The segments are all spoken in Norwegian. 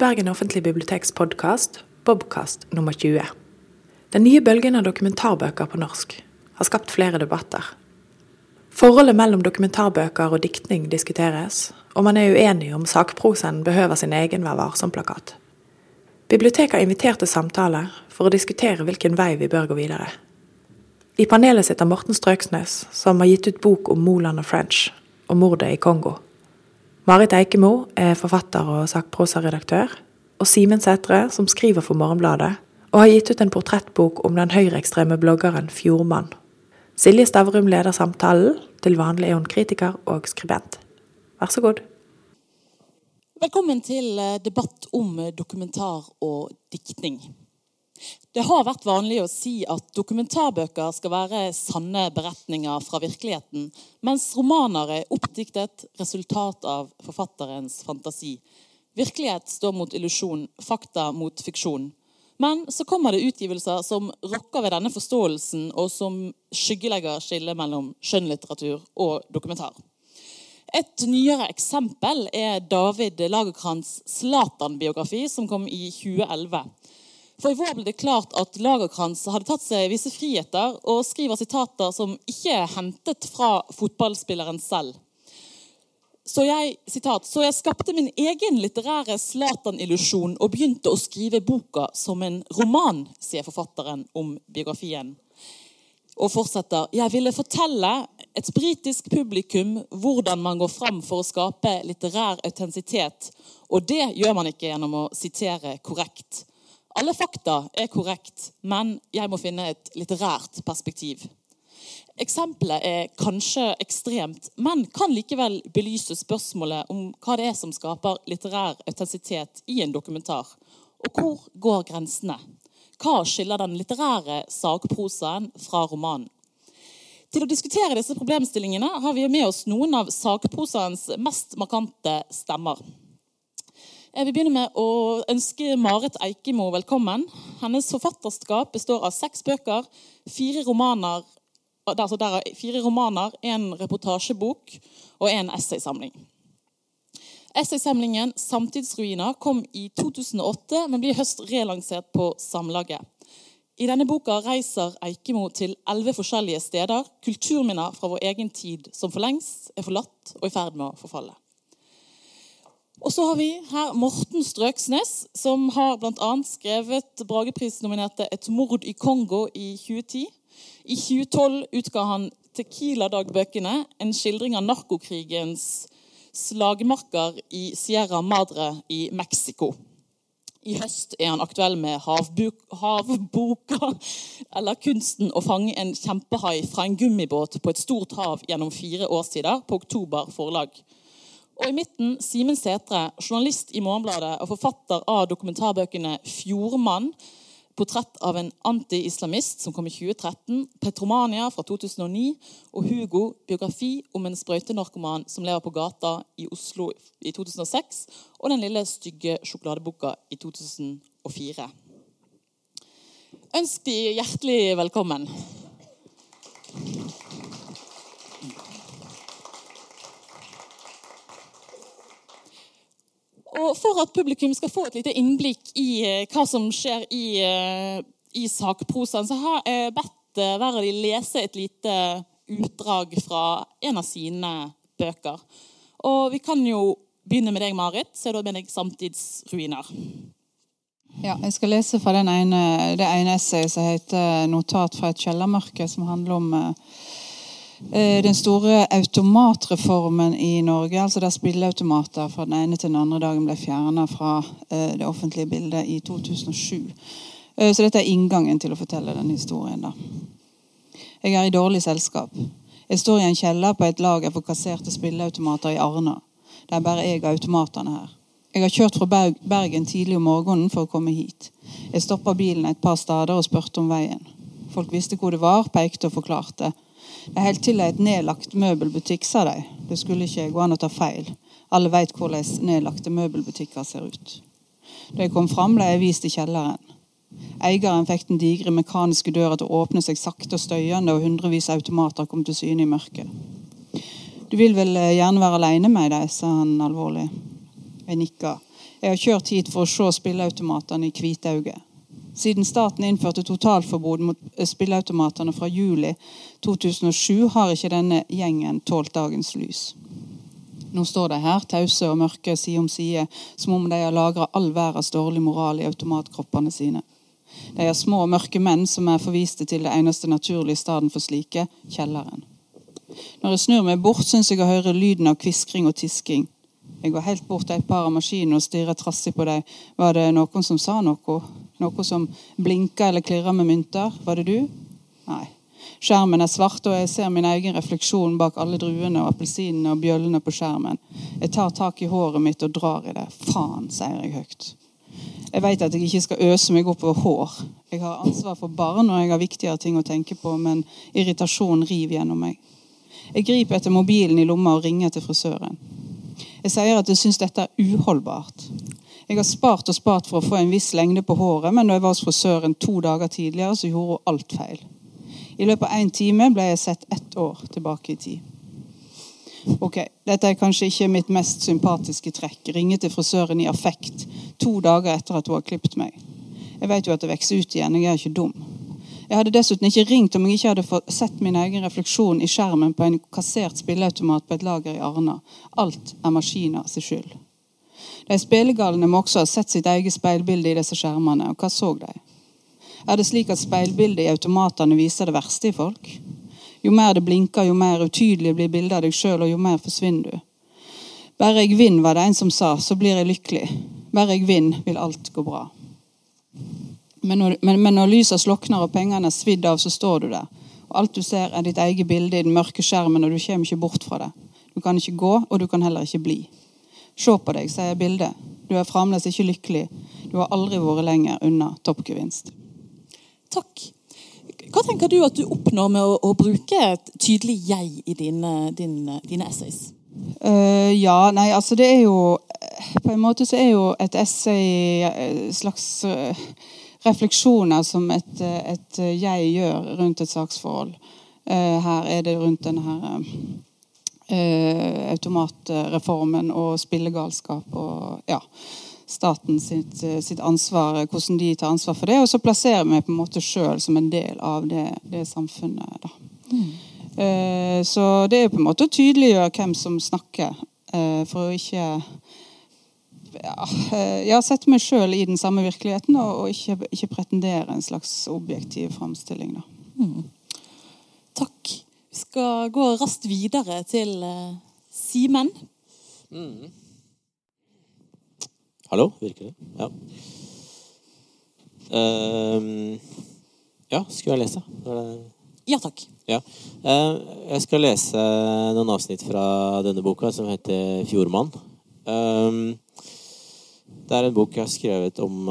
Bergen offentlige biblioteks podkast, Bobkast nummer 20. Den nye bølgen av dokumentarbøker på norsk har skapt flere debatter. Forholdet mellom dokumentarbøker og diktning diskuteres, og man er uenig om sakprosen behøver sin egen Vær varsom-plakat. Biblioteket har invitert til samtale for å diskutere hvilken vei vi bør gå videre. I panelet sitter Morten Strøksnes, som har gitt ut bok om Moland og French, og mordet i Kongo. Marit Eikemo er forfatter og sakprosaredaktør, og Simen Sætre, som skriver for Morgenbladet, og har gitt ut en portrettbok om den høyreekstreme bloggeren Fjordmann. Silje Stavrum leder samtalen, til vanlig er hun kritiker og skribent. Vær så god. Velkommen til eh, debatt om eh, dokumentar og diktning. Det har vært vanlig å si at dokumentarbøker skal være sanne beretninger fra virkeligheten, mens romaner er oppdiktet resultat av forfatterens fantasi. Virkelighet står mot illusjon, fakta mot fiksjon. Men så kommer det utgivelser som rokker ved denne forståelsen, og som skyggelegger skillet mellom skjønnlitteratur og dokumentar. Et nyere eksempel er David Lagerkrantz' Zlatan-biografi, som kom i 2011. For I vår ble det klart at Lagerkrantz hadde tatt seg visse friheter og skriver sitater som ikke er hentet fra fotballspilleren selv. Så jeg, sitat, så jeg skapte min egen litterære Zlatan-illusjon og begynte å skrive boka som en roman, sier forfatteren om biografien. Og fortsetter Jeg ville fortelle et britisk publikum hvordan man går fram for å skape litterær autentisitet. Og det gjør man ikke gjennom å sitere korrekt. Alle fakta er korrekt, men jeg må finne et litterært perspektiv. Eksempelet er kanskje ekstremt, men kan likevel belyse spørsmålet om hva det er som skaper litterær autentisitet i en dokumentar. Og hvor går grensene? Hva skiller den litterære sakprosaen fra romanen? Til å diskutere disse problemstillingene har vi med oss noen av sakprosaens mest markante stemmer. Jeg vil begynne med å ønske Marit Eikemo velkommen. Hennes forfatterskap består av seks bøker, fire romaner, altså der er fire romaner en reportasjebok og en essaysamling. Essaysamlingen 'Samtidsruiner' kom i 2008, men blir høst relansert på Samlaget. I denne boka reiser Eikemo til elleve forskjellige steder, kulturminner fra vår egen tid som for lengst er forlatt og i ferd med å forfalle. Og så har vi her Morten Strøksnes, som har bl.a. skrevet Brageprisnominerte 'Et mord i Kongo' i 2010. I 2012 utga han Tequila-dagbøkene, en skildring av narkokrigens slagmarker i Sierra Madre i Mexico. I høst er han aktuell med havboka, eller kunsten å fange en kjempehai fra en gummibåt på et stort hav gjennom fire årstider, på Oktober forlag. Og i midten Simen Setre, journalist i Morgenbladet og forfatter av dokumentarbøkene 'Fjordmann', portrett av en anti-islamist som kom i 2013, 'Petromania' fra 2009 og 'Hugo', biografi om en sprøytenarkoman som lever på gata i Oslo i 2006, og 'Den lille stygge sjokoladeboka' i 2004. Ønsk de hjertelig velkommen. Og For at publikum skal få et lite innblikk i eh, hva som skjer i, eh, i sakprosaen, så har jeg bedt eh, hver av de lese et lite utdrag fra en av sine bøker. Og Vi kan jo begynne med deg, Marit. Så er det med deg 'Samtidsruiner'. Ja, Jeg skal lese fra ene, det ene essayet som heter 'Notat fra et kjellermørke', som handler om den store automatreformen i Norge, altså der spilleautomater fra den ene til den andre dagen ble fjerna fra eh, det offentlige bildet i 2007. Eh, så dette er inngangen til å fortelle denne historien. da. Jeg er i dårlig selskap. Jeg står i en kjeller på et lager for kasserte spilleautomater i Arna. Det er bare jeg og automatene her. Jeg har kjørt fra Bergen tidlig om morgenen for å komme hit. Jeg stoppa bilen et par steder og spurte om veien. Folk visste hvor det var, pekte og forklarte. Er helt til et nedlagt møbelbutikk, sa de. Det skulle ikke gå an å ta feil. Alle veit hvordan nedlagte møbelbutikker ser ut. Da jeg kom fram, ble jeg vist i kjelleren. Eieren fikk den digre mekaniske døra til å åpne seg sakte og støyende, og hundrevis av automater kom til syne i mørket. Du vil vel eh, gjerne være aleine med dem, sa han alvorlig. Jeg nikka. Jeg har kjørt hit for å se spilleautomatene i Kvitauget. Siden staten innførte totalforbud mot spilleautomatene fra juli 2007, har ikke denne gjengen tålt dagens lys. Nå står de her, tause og mørke side om side, som om de har lagra all verdens dårlig moral i automatkroppene sine. De er små, mørke menn som er forviste til det eneste naturlige stedet for slike kjelleren. Når jeg snur meg bort, syns jeg å høre lyden av kviskring og tisking. Jeg går helt bort til et par av maskinene og stirrer trassig på dem. Var det noen som sa noe? Noe som blinker eller klirrer med mynter? Var det du? Nei. Skjermen er svart, og jeg ser min egen refleksjon bak alle druene og appelsinene og bjøllene på skjermen. Jeg tar tak i håret mitt og drar i det. Faen, sier jeg høyt. Jeg vet at jeg ikke skal øse meg opp over hår. Jeg har ansvar for barn, og jeg har viktigere ting å tenke på, men irritasjonen river gjennom meg. Jeg griper etter mobilen i lomma og ringer til frisøren. Jeg sier at jeg syns dette er uholdbart. Jeg har spart og spart for å få en viss lengde på håret, men da jeg var hos frisøren to dager tidligere, så gjorde hun alt feil. I løpet av én time ble jeg sett ett år tilbake i tid. Ok, Dette er kanskje ikke mitt mest sympatiske trekk. Ringe til frisøren i affekt to dager etter at hun har klippet meg. Jeg vet jo at det vokser ut igjen. Jeg er ikke dum. Jeg hadde dessuten ikke ringt om jeg ikke hadde sett min egen refleksjon i skjermen på en kassert spilleautomat på et lager i Arna. Alt er maskiner sin skyld. De spillegalne må også ha sett sitt eget speilbilde i disse skjermene. Og hva så de? Er det slik at speilbildet i automatene viser det verste i folk? Jo mer det blinker, jo mer utydelig blir bildet av deg sjøl, og jo mer forsvinner du. Bare jeg vinner, var det en som sa, så blir jeg lykkelig. Bare jeg vinner, vil alt gå bra. Men når, men, men når lyset slokner og pengene er svidd av, så står du der. Og alt du ser, er ditt eget bilde i den mørke skjermen, og du kommer ikke bort fra det. Du kan ikke gå, og du kan heller ikke bli. Se på deg, sier bildet. Du er fremdeles ikke lykkelig. Du har aldri vært lenger unna toppgevinst. Takk. Hva tenker du at du oppnår med å, å bruke et tydelig 'jeg' i dine, dine, dine essays? Uh, ja, nei, altså det er jo På en måte så er jo et essay uh, slags uh, refleksjoner som et, et, jeg gjør rundt et saksforhold. Uh, her er det rundt denne her eh, automatreformen og spillegalskap og ja, staten sitt, sitt, ansvar, hvordan de tar ansvar for det. Og så plasserer vi på en måte sjøl som en del av det, det samfunnet. Mm. Eh, så det er på en måte å tydeliggjøre hvem som snakker, for å ikke ja, eh, jeg har meg sjøl i den samme virkeligheten, og, og ikke, ikke, pretendere en slags objektiv framstilling. Mm. Takk. Skal gå raskt videre til uh, Simen. Mm. Hallo, virker det? Ja. Uh, ja, skulle jeg lese? Ja takk. Ja. Uh, jeg skal lese noen avsnitt fra denne boka, som heter 'Fjordmann'. Uh, det er en bok jeg har skrevet om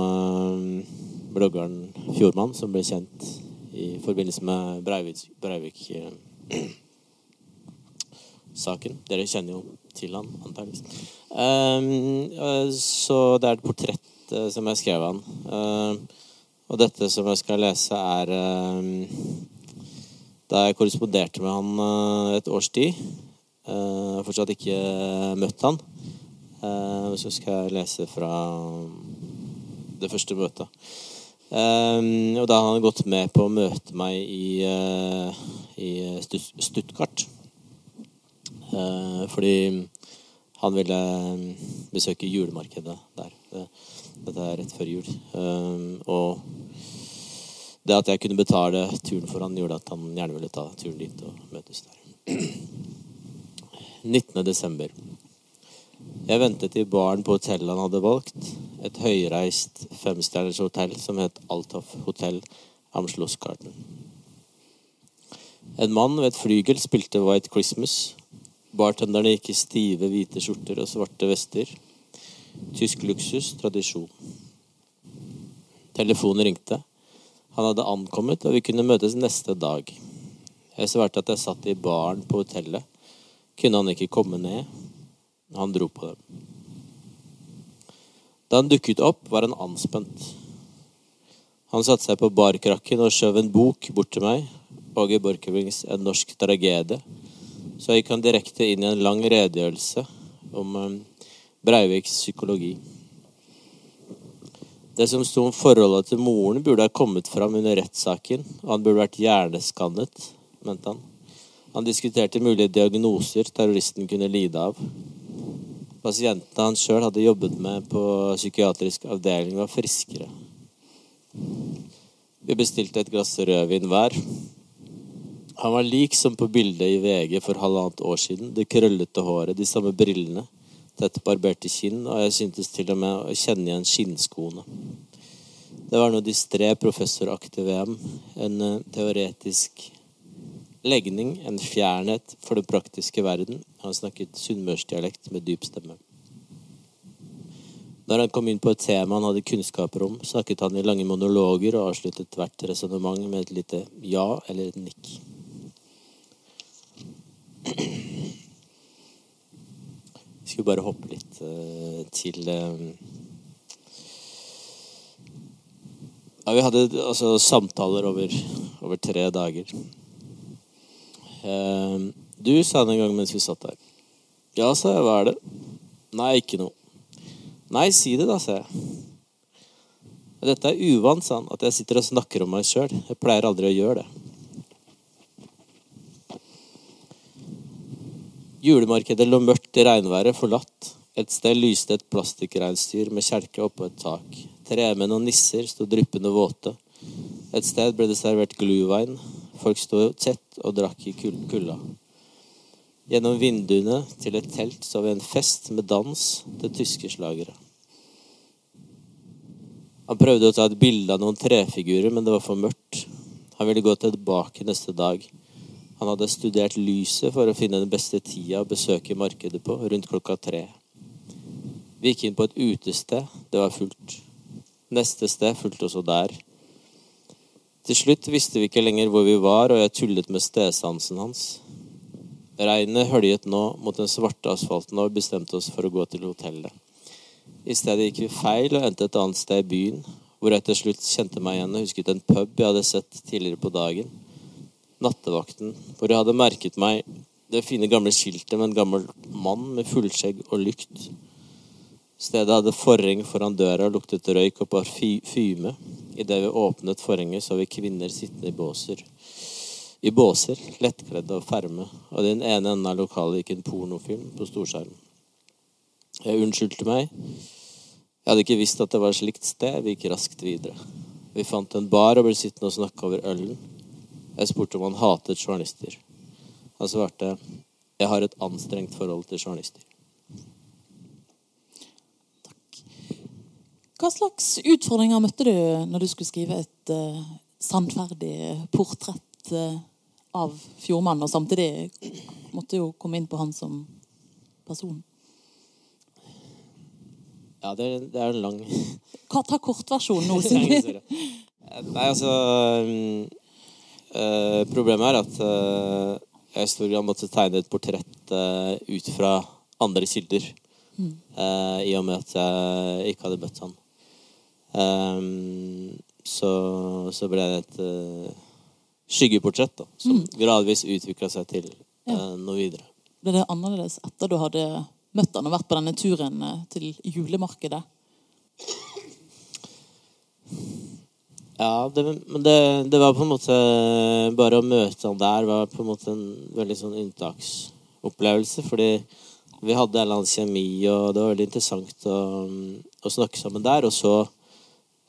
bloggeren Fjordmann, som ble kjent i forbindelse med Breivik-saken. Uh, Dere kjenner jo til han, antakeligvis. Um, så det er et portrett som jeg skrev han. og dette som jeg skal lese, er da jeg korresponderte med han et års tid. Jeg har fortsatt ikke møtt han. Uh, så skal jeg lese fra det første møtet. Um, og da har han gått med på å møte meg i, uh, i Stuttgart. Uh, fordi han ville besøke julemarkedet der. Dette er rett før jul. Um, og det at jeg kunne betale turen for han, gjorde at han gjerne ville ta turen dit og møtes der. 19. desember. Jeg ventet i baren på hotellet han hadde valgt. Et høyreist femstjerners hotell som het Althoff hotell am. En mann ved et flygel spilte White Christmas. Bartenderne gikk i stive, hvite skjorter og svarte vester. Tysk luksus, tradisjon. Telefonen ringte. Han hadde ankommet, og vi kunne møtes neste dag. Jeg svarte at jeg satt i baren på hotellet. Kunne han ikke komme ned? Han dro på dem. Da han dukket opp, var han anspent. Han satte seg på barkrakken og skjøv en bok bort til meg, Åge Borchgrevings 'En norsk tragedie'. Så gikk han direkte inn i en lang redegjørelse om um, Breiviks psykologi. Det som sto om forholdet til moren, burde ha kommet fram under rettssaken, og han burde vært hjerneskannet, mente han. Han diskuterte mulige diagnoser terroristen kunne lide av. Pasientene han sjøl hadde jobbet med på psykiatrisk avdeling, var friskere. Vi bestilte et glass rødvin hver. Han var lik som på bildet i VG for halvannet år siden. Det krøllete håret, de samme brillene, tett barberte kinn, og jeg syntes til og med å kjenne igjen skinnskoene. Det var noe distré professoraktig ved ham. En eh, teoretisk legning, en fjernhet for den praktiske verden. Han snakket sunnmørsdialekt med dyp stemme. Når han kom inn på et tema han hadde kunnskaper om, snakket han i lange monologer og avsluttet hvert resonnement med et lite ja eller et nikk. Vi skulle bare hoppe litt uh, til uh, Ja, vi hadde altså samtaler over, over tre dager. Uh, du sa det en gang mens vi satt der. Ja, sa jeg. Hva er det? Nei, ikke noe. Nei, si det, da, sa jeg. Dette er uvant, sa han, at jeg sitter og snakker om meg sjøl. Jeg pleier aldri å gjøre det. Julemarkedet lå mørkt i regnværet, forlatt. Et sted lyste et plastikkreinsdyr med kjelke oppå et tak. Tremenn og nisser sto dryppende våte. Et sted ble det servert gluvein. Folk sto tett og drakk i kulda. Gjennom vinduene til et telt så vi en fest med dans til tyske slagere. Han prøvde å ta et bilde av noen trefigurer, men det var for mørkt. Han ville gå tilbake neste dag. Han hadde studert lyset for å finne den beste tida å besøke markedet på, rundt klokka tre. Vi gikk inn på et utested. Det var fullt. Neste sted fulgte også der. Til slutt visste vi ikke lenger hvor vi var, og jeg tullet med stedsansen hans. Regnet høljet nå mot den svarte asfalten, og vi bestemte oss for å gå til hotellet. I stedet gikk vi feil og endte et annet sted i byen, hvor jeg til slutt kjente meg igjen og husket en pub jeg hadde sett tidligere på dagen nattevakten, hvor jeg hadde merket meg det fine, gamle skiltet med en gammel mann med fullskjegg og lykt. Stedet hadde forheng foran døra og luktet røyk og parfyme. Idet vi åpnet forhenget, så vi kvinner sittende i båser. I båser, lettkledde og ferme, og i den ene enden av lokalet gikk en pornofilm på storskjerm. Jeg unnskyldte meg. Jeg hadde ikke visst at det var et slikt sted. Vi gikk raskt videre. Vi fant en bar og ble sittende og snakke over ølen. Jeg spurte om han hatet journalister. Han svarte jeg har et anstrengt forhold til journalister. Hva slags utfordringer møtte du når du skulle skrive et uh, sannferdig portrett uh, av fjordmannen, og samtidig måtte jo komme inn på han som person? Ja, det, det er en lang Hva, Ta kortversjonen nå. Nei, altså um, uh, problemet er at jeg i stor grad måtte tegne et portrett ut fra andre kilder. Mm. I og med at jeg ikke hadde møtt han. Um, så, så, ble det et skyggeportrett da, som mm. gradvis utvikla seg til ja. noe videre. Ble det annerledes etter du hadde møtt han og vært på denne turen til julemarkedet? Ja, det, men det, det, var på en måte Bare å møte han der var på en måte en veldig sånn unntaksopplevelse. Fordi vi hadde en eller annen kjemi, og det var veldig interessant å, å snakke sammen der. Og så, eh,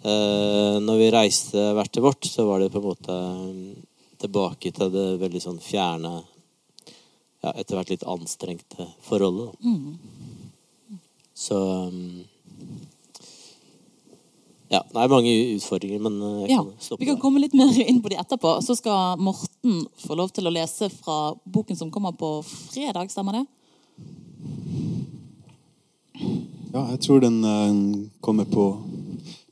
når vi reiste hvert til vårt, så var det på en måte tilbake til det veldig sånn fjerne ja, Etter hvert litt anstrengte forholdet. Mm. Så ja, det er mange utfordringer, men eh, jeg ja, kan stoppe Vi kan komme litt mer inn på de etterpå. Så skal Morten få lov til å lese fra boken som kommer på fredag, stemmer det? Ja, jeg tror den uh, kommer på,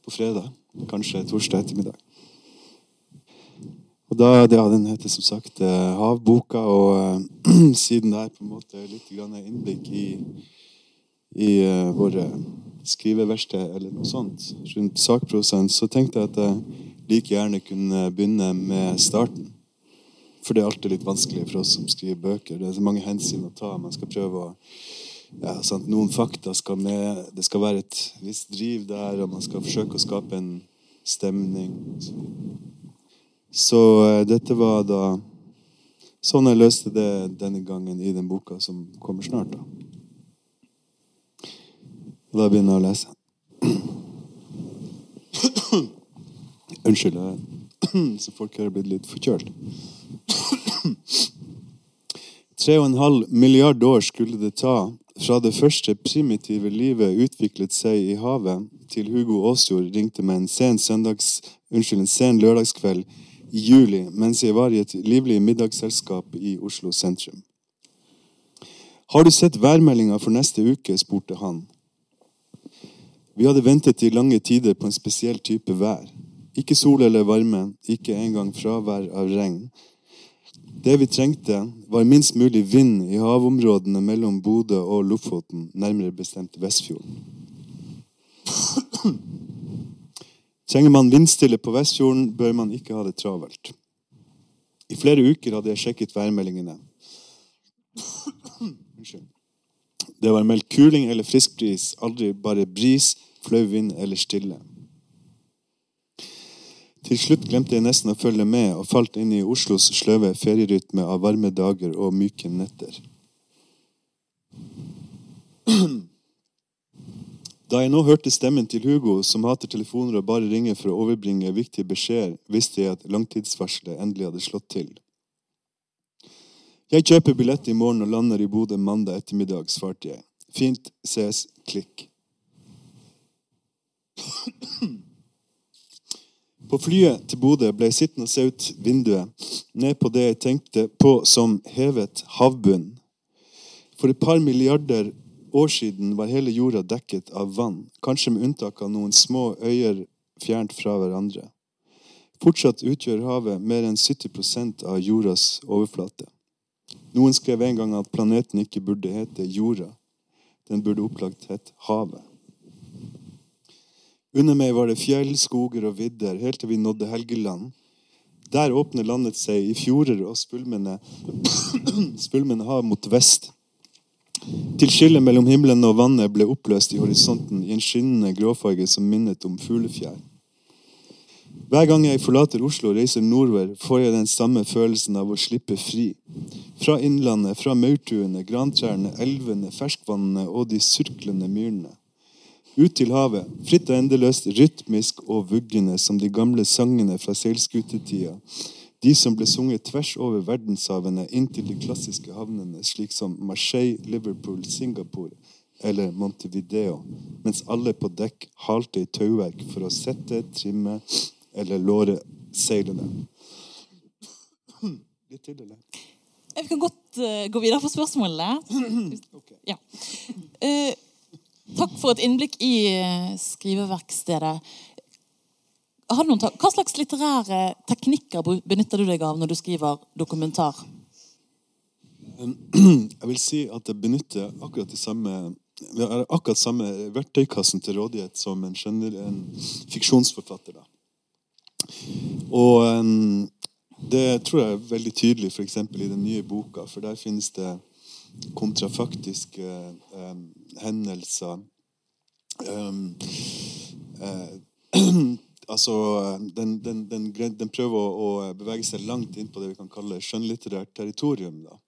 på, fredag. Kanskje torsdag ettermiddag. Og da, ja, Den heter som sagt uh, Havboka, og uh, siden det er på en måte litt innblikk i, i våre skriveverksted eller noe sånt rundt sakprosaen, så tenkte jeg at jeg like gjerne kunne begynne med starten. For det er alltid litt vanskelig for oss som skriver bøker. Det er så mange hensyn å ta. Man skal prøve å ja, noen fakta skal med. Det skal være et visst driv der, og man skal forsøke å skape en stemning. Så, eh, dette var da sånn jeg løste det denne gangen i den boka som kommer snart. da. Da begynner jeg å lese. Unnskyld, så folk her er blitt litt forkjølt. Tre og en halv milliard år skulle det ta fra det første primitive livet utviklet seg i havet, til Hugo Aasjord ringte meg en sen, søndags, unnskyld, en sen lørdagskveld i juli mens jeg var i et livlig middagsselskap i Oslo sentrum. Har du sett værmeldinga for neste uke? spurte han. Vi hadde ventet i lange tider på en spesiell type vær. Ikke sol eller varme, ikke engang fravær av regn. Det vi trengte, var minst mulig vind i havområdene mellom Bodø og Lofoten, nærmere bestemt Vestfjorden. Trenger man vindstille på Vestfjorden, bør man ikke ha det travelt. I flere uker hadde jeg sjekket værmeldingene. Det var meldt kuling eller frisk bris, aldri bare bris, flau vind eller stille. Til slutt glemte jeg nesten å følge med og falt inn i Oslos sløve ferierytme av varme dager og myke netter. Da jeg nå hørte stemmen til Hugo, som hater telefoner og bare ringer for å overbringe viktige beskjeder, visste jeg at langtidsvarselet endelig hadde slått til. Jeg kjøper billett i morgen og lander i Bodø mandag ettermiddag, svarte jeg. Fint, ses, klikk. På flyet til Bodø ble jeg sittende og se ut vinduet, ned på det jeg tenkte på som hevet havbunn. For et par milliarder år siden var hele jorda dekket av vann, kanskje med unntak av noen små øyer fjernt fra hverandre. Fortsatt utgjør havet mer enn 70% av jordas overflate. Noen skrev en gang at planeten ikke burde hete jorda. Den burde opplagt hett havet. Under meg var det fjell, skoger og vidder, helt til vi nådde Helgeland. Der åpner landet seg i fjorder og spulmende, spulmende hav mot vest. Til skillet mellom himmelen og vannet ble oppløst i horisonten i en skinnende gråfarge som minnet om fuglefjær. Hver gang jeg forlater Oslo og reiser nordover, får jeg den samme følelsen av å slippe fri. Fra innlandet, fra maurtuene, grantrærne, elvene, ferskvannene og de surklende myrene. Ut til havet, fritt og endeløst, rytmisk og vuggende som de gamle sangene fra seilskutetida. De som ble sunget tvers over verdenshavene inn til de klassiske havnene, slik som Marseille, Liverpool, Singapore eller Montevideo, mens alle på dekk halte i tauverk for å sette, trimme eller låre seilene. Litt til, eller? Vi kan godt eh, gå videre på spørsmålene. Ja. Eh, takk for et innblikk i eh, skriveverkstedet. Hva slags litterære teknikker benytter du deg av når du skriver dokumentar? Jeg vil si at jeg benytter akkurat de samme vi har akkurat samme verktøykassen til rådighet som en, skjønner, en fiksjonsforfatter. Da. Og em, det tror jeg er veldig tydelig f.eks. i den nye boka, for der finnes det kontrafaktiske eh, hendelser. Um, eh, altså, den, den, den, den prøver å, å bevege seg langt inn på det vi kan kalle skjønnlitterært territorium. da.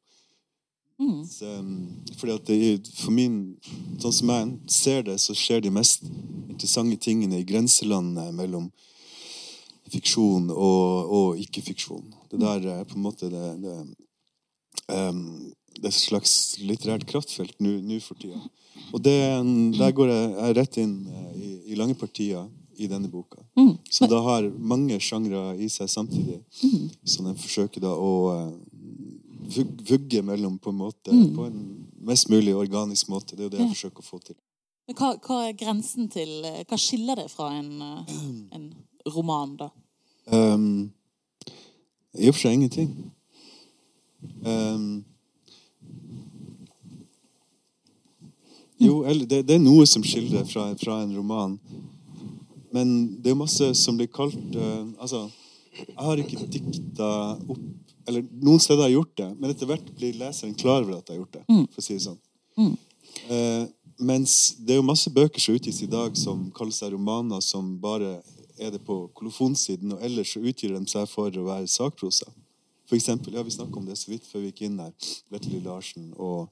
Så, um, fordi at det, for min, sånn som jeg ser det, så skjer de mest interessante tingene i grenselandet mellom fiksjon og, og ikke-fiksjon. Det der er på en måte det, det, um, det er et slags litterært kraftfelt nå for tida. Og det, der går jeg, jeg rett inn eh, i, i lange partier i denne boka. Så da har mange sjangre i seg samtidig. Så den forsøker da å eh, vugge mellom på en måte på en mest mulig organisk måte. Det er jo det jeg forsøker å få til. Men Hva, hva er grensen til eh, Hva skiller det fra en, en roman, da? Um, I og for seg ingenting. Um, jo, det, det er noe som skildrer fra, fra en roman. Men det er masse som blir kalt uh, Altså, jeg har ikke dikta opp Eller noen steder har jeg gjort det, men etter hvert blir leseren klar over at jeg har gjort det. for å si det sånn. Uh, mens det er jo masse bøker som utgis i dag som kaller seg romaner, som bare er det på kolofonsiden, og ellers så utgir de seg for å være sakprosa. For eksempel, ja, Vi snakka om det så vidt før vi gikk inn her. Vetle Larsen og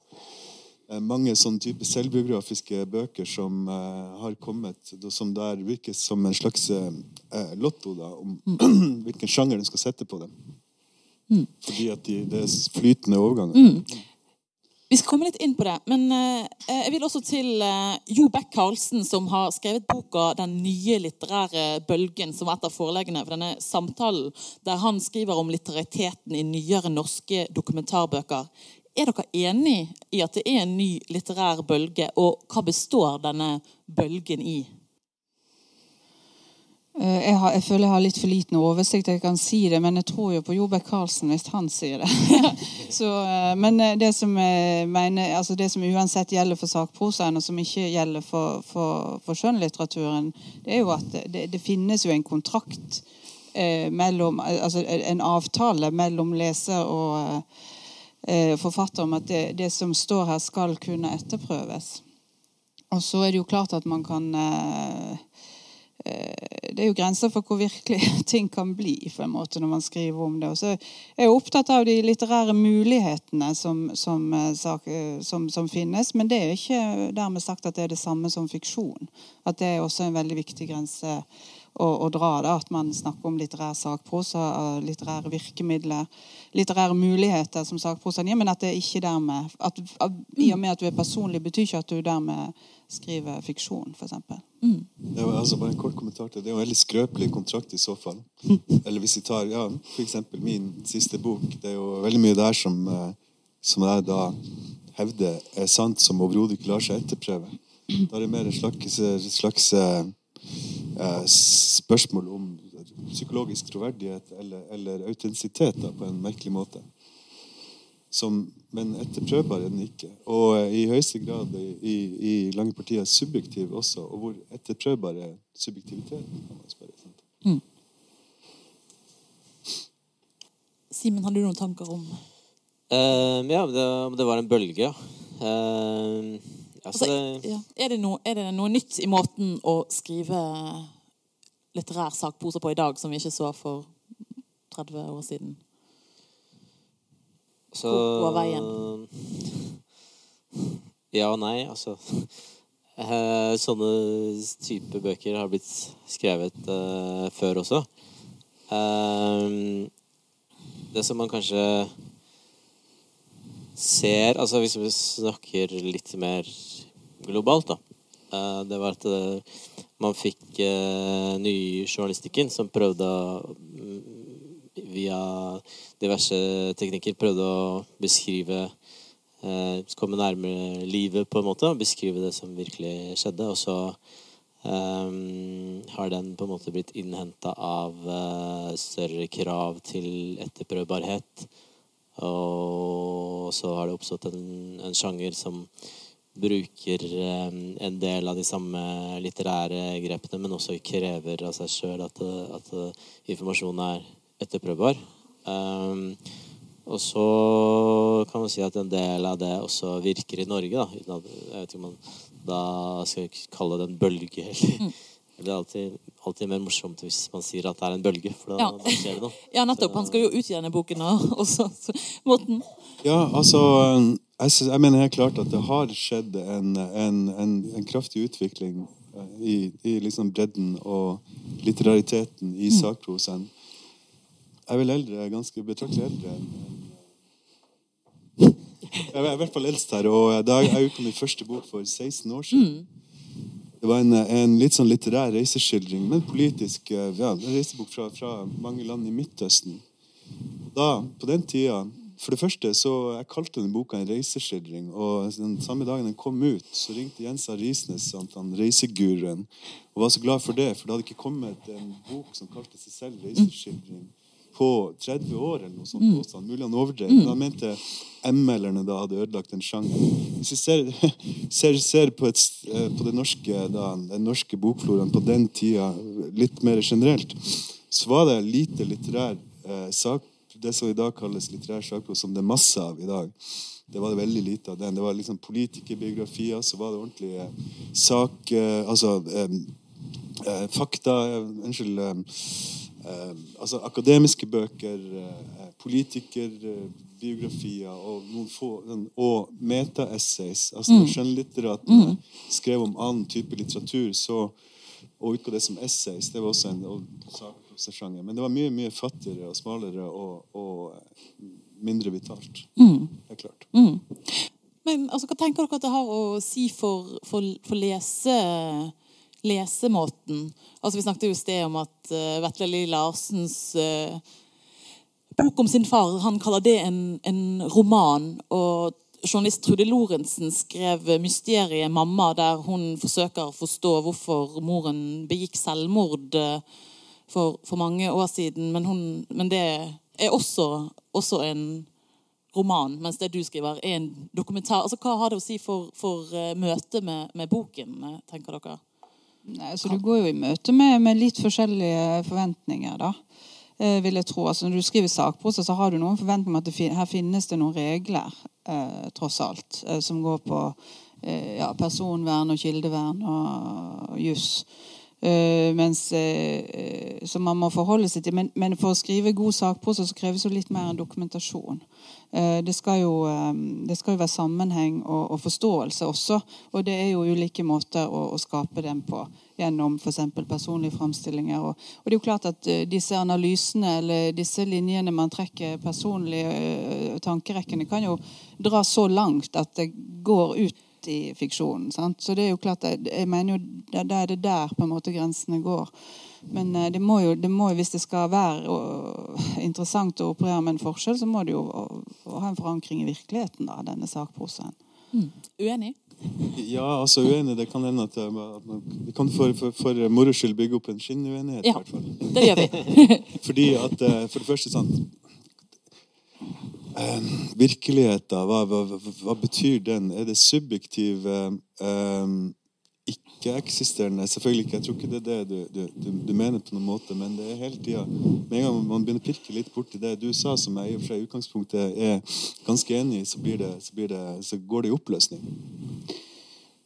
mange sånne type selvbiografiske bøker som uh, har kommet, som der virker som en slags uh, lotto da, om hvilken sjanger de skal sette på dem. Fordi at de, det er flytende overganger. Vi skal komme litt inn på det, men uh, jeg vil også til eh, Jo Beck-Karlsen, som har skrevet boka 'Den nye litterære bølgen', som var et av foreleggene for denne samtalen, der han skriver om litteriteten i nyere norske dokumentarbøker. Er dere enig i at det er en ny litterær bølge, og hva består denne bølgen i? Eh, Jeg, har, jeg føler jeg har litt for liten oversikt. Jeg kan si det, men jeg tror jo på Jobek Karlsen hvis han sier det. Så, eh, men eh, det som, mener, altså det som uansett gjelder for sakprosaen, og som ikke gjelder for, for, for skjønnlitteraturen, det er jo at det, det finnes jo en kontrakt eh, mellom Altså en avtale mellom leser og forfatter om at det, det som står her, skal kunne etterprøves. Og så er det jo klart at man kan eh, eh, det er jo grenser for hvor virkelig ting kan bli på en måte når man skriver om det. Og så er jeg opptatt av de litterære mulighetene som, som, eh, eh, som, som finnes. Men det er ikke dermed sagt at det er det samme som fiksjon. At det er også en veldig viktig grense å, å dra. det. at man snakker om litterær sakprosa, eh, litterære virkemidler, litterære muligheter som sakprosaen gir, men at det ikke dermed at, at, I og med at du er personlig, betyr ikke at du dermed skriver fiksjon, f.eks. Det var altså bare en kort kommentar til det. Det er jo en veldig skrøpelig kontrakt i så fall. Eller hvis vi tar ja, for eksempel min siste bok. Det er jo veldig mye der som, eh, som jeg da hevder er sant, som overhodet ikke lar seg etterprøve. Da er det mer en slags, slags eh, spørsmål om psykologisk troverdighet eller, eller autentisitet på en merkelig måte. Som, men etterprøvbar er den ikke. Og eh, i høyeste grad i, i, i lange partier subjektiv også. Og hvor etterprøvbar er subjektiviteten, kan man spørre. Mm. Simen, har du noen tanker om uh, ja, det, om det var en bølge, ja. Eh, altså, altså, ja. er, det noe, er det noe nytt i måten å skrive litterær sakprosa på i dag som vi ikke så for 30 år siden? så, Hvor var veien? Ja og nei, altså. Eh, sånne type bøker har blitt skrevet uh, før også. Uh, det som man kanskje ser Altså hvis vi snakker litt mer globalt, da. eh, det var at eh, man fikk uh, nyjournalistikken som prøvde å mm, via diverse teknikker prøvde å beskrive eh, Komme nærmere livet, på en måte. Beskrive det som virkelig skjedde. Og så Um, har den på en måte blitt innhenta av eh, større krav til etterprøvbarhet. Og så har det oppstått en, en sjanger som bruker eh, en del av de samme litterære grepene, men også krever av seg sjøl at, eh, at eh, informasjonen er etterprøvbar. Um, og så kan man si at en del av det også virker i Norge. Da. Jeg vet ikke om man da skal kalle det en bølge. Eller, Det er alltid, alltid mer morsomt hvis man sier at det er en bølge, for da, Ja. da skjer det noe. Ja, nettopp. Han skal jo utgi denne boken også. Morten? Ja, altså jeg, synes, jeg mener helt klart at det har skjedd en, en, en, en kraftig utvikling eh, i, i liksom bredden og litterariteten i sakprosaen. Jeg er vel eldre, ganske betraktelig eldre Jeg er i hvert fall eldst her, og da jeg utkom min første bok for 16 år siden. Det var en, en litt sånn litterær reiseskildring, men politisk eh, ja, en reisebok fra, fra mange land i Midtøsten. Da, på den tida For det første så jeg kalte den boka en reiseskildring. Og den samme dagen den kom ut, så ringte Jens A. Risnes, sant, reiseguruen, og var så glad for det. For det hadde ikke kommet en bok som kalte seg selv reiseskildring på 30 år eller noe sånt. Mm. Også, Mulig han overdrev. Men han mente ML-erne da hadde ødelagt en sjanger. Hvis vi ser, ser, ser på, et, eh, på det norske, da, den norske bokfloraen på den tida litt mer generelt, så var det lite litterær eh, sak, det som i dag kalles litterær sakprosa, som det er masse av i dag. Det var det veldig lite av den. Det var liksom politikerbiografier, så var det ordentlige sak... Eh, altså eh, eh, fakta Unnskyld. Altså akademiske bøker, politikerbiografier og noen få sånn, Og meta-essays. Altså mm. skjønnlitterat mm. skrev om annen type litteratur, så og utga det som essays. Det var også en sakprosessjanger Men det var mye mye fattigere og smalere og, og mindre vitalt. Mm. Det er klart. Mm. Men altså, hva tenker dere at det har å si for, for, for lese, lesemåten? Altså, vi snakket jo i sted om at uh, Vetle Lie Larsens uh, bok om sin far han kaller det en, en roman. og Journalist Trude Lorentzen skrev 'Mysteriet mamma', der hun forsøker å forstå hvorfor moren begikk selvmord uh, for, for mange år siden. Men, hun, men det er også, også, en roman, mens det du skriver, er en dokumentar. Altså, hva har det å si for, for møtet med, med, boken, eh, tenker dere? Nei, så du går jo i møte med, med litt forskjellige forventninger, da. Eh, vil jeg tro. Altså, når du skriver sakprosa, så har du noen forventninger om at fin her finnes det noen regler, eh, tross alt, eh, som går på eh, ja, personvern og kildevern og, og juss. Uh, mens, uh, som man må forholde seg til. Men, men, for å skrive god sakprosa så kreves jo litt mer dokumentasjon. Uh, det, skal jo, um, det, skal jo, være sammenheng og, og, forståelse også. Og det er jo ulike måter å, å skape den på. Gjennom f.eks. personlige framstillinger. Og, og, det er jo klart at disse analysene eller disse linjene man trekker personlige tankerekkene, kan jo dra så langt at det går ut i fiksjonen. Sant? Så det er jo klart, jeg mener jo, Da er det der på en måte grensene går. Men eh, det må jo, det må, hvis det skal være interessant å operere med en forskjell, så må det jo ha en forankring i virkeligheten, da, denne sakprosaen. Mm. Uenig? Ja, altså uenig. Det kan hende at, man, det kan for, for, for moro skyld bygge opp en skinnuenighet. Ja, det gjør vi. Fordi at, eh, For det første, sant eh, virkeligheten, hva, hva, hva, betyr den? Er det subjektiv, eh, ikke-eksisterende? Selvfølgelig ikke. Jeg tror ikke det er det du, du, du, mener på noen måte, men det er hele tida Med en gang man begynner å pirke litt borti det du sa, som jeg i og for seg i utgangspunktet er ganske enig i, så, så, så går det i oppløsning.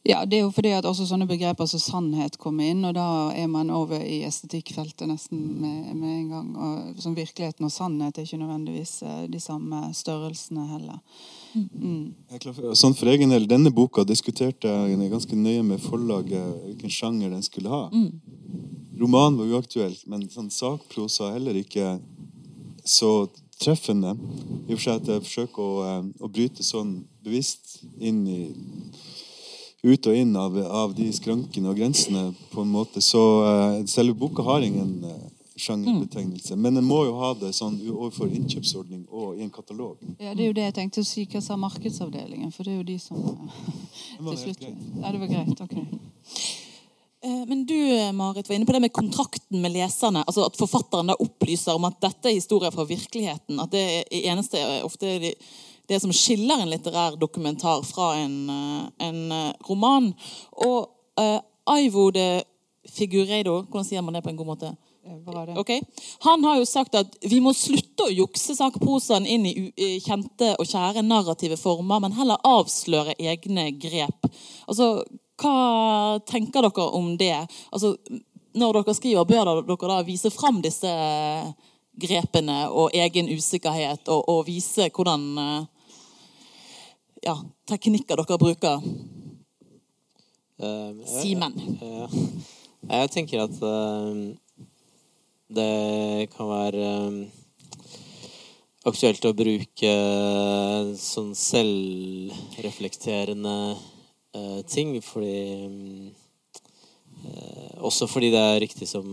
Ja, det er jo fordi at også sånne begreper som sannhet kommer inn, og da er man over i estetikkfeltet nesten med, med en gang. Og som virkeligheten og sannhet er ikke nødvendigvis eh, de samme størrelsene heller. Mm. Sånn for egen del, Denne boka diskuterte jeg ganske nøye med forlaget hvilken sjanger den skulle ha. Mm. Roman var uaktuelt, men sånn sakprosa heller ikke så treffende. I og for seg at jeg forsøker å, eh, å bryte sånn bevisst inn i ut og inn av, av, de skrankene og grensene. på en måte. Så uh, selve boka har ingen uh, sjangerbetegnelse. Men den må jo ha det sånn overfor innkjøpsordning og i en katalog. Ja, Det er jo det jeg tenkte å si. Hva sa markedsavdelingen? For det er jo de som uh, til slutt Ja, det var greit. Ok. Men du Marit, var inne på det med kontrakten med leserne. altså At forfatteren da opplyser om at dette er historier fra virkeligheten. At det eneste ofte de det som skiller en litterær dokumentar fra en, eh, en eh, roman. Og uh, Aivo de Figureido Hvordan sier man det på en god måte? Okay. Han har jo sagt at vi må slutte å jukse sakprosaen inn i, i kjente og kjære narrative former, men heller avsløre egne grep. Altså, Hva tenker dere om det? Altså, når dere skriver, bør dere da vise fram disse grepene og egen usikkerhet, og, og vise hvordan ja, teknikker dere bruker? Uh, Simen. Uh, jeg tenker at uh, det kan være aktuelt å bruke sånn selvreflekterende ting, fordi Også fordi det er riktig som,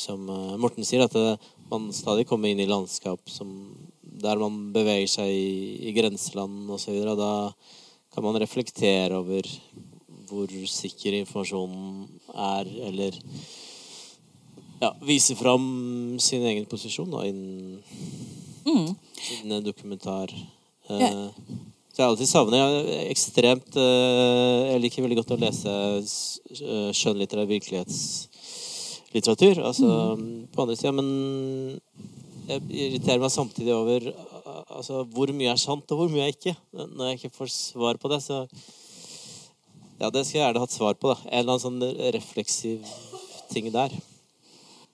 som Morten sier, at det, man stadig kommer inn i landskap som der man beveger seg i, i grenseland osv. Da kan man reflektere over hvor sikker informasjonen er, eller ja, vise fram sin egen posisjon da, innen, mm. innen dokumentar. Yeah. Så jeg alltid savner jeg ekstremt eh, Jeg liker veldig godt å lese eh, skjønnlitterær virkelighetslitteratur. Altså mm. på andre sida, men jeg irriterer meg samtidig over uh, altså, hvor mye er sant, og hvor mye er ikke. Når jeg ikke får svar på det, så Ja, det skulle jeg gjerne hatt svar på. da. En eller annen sånn refleksiv ting der.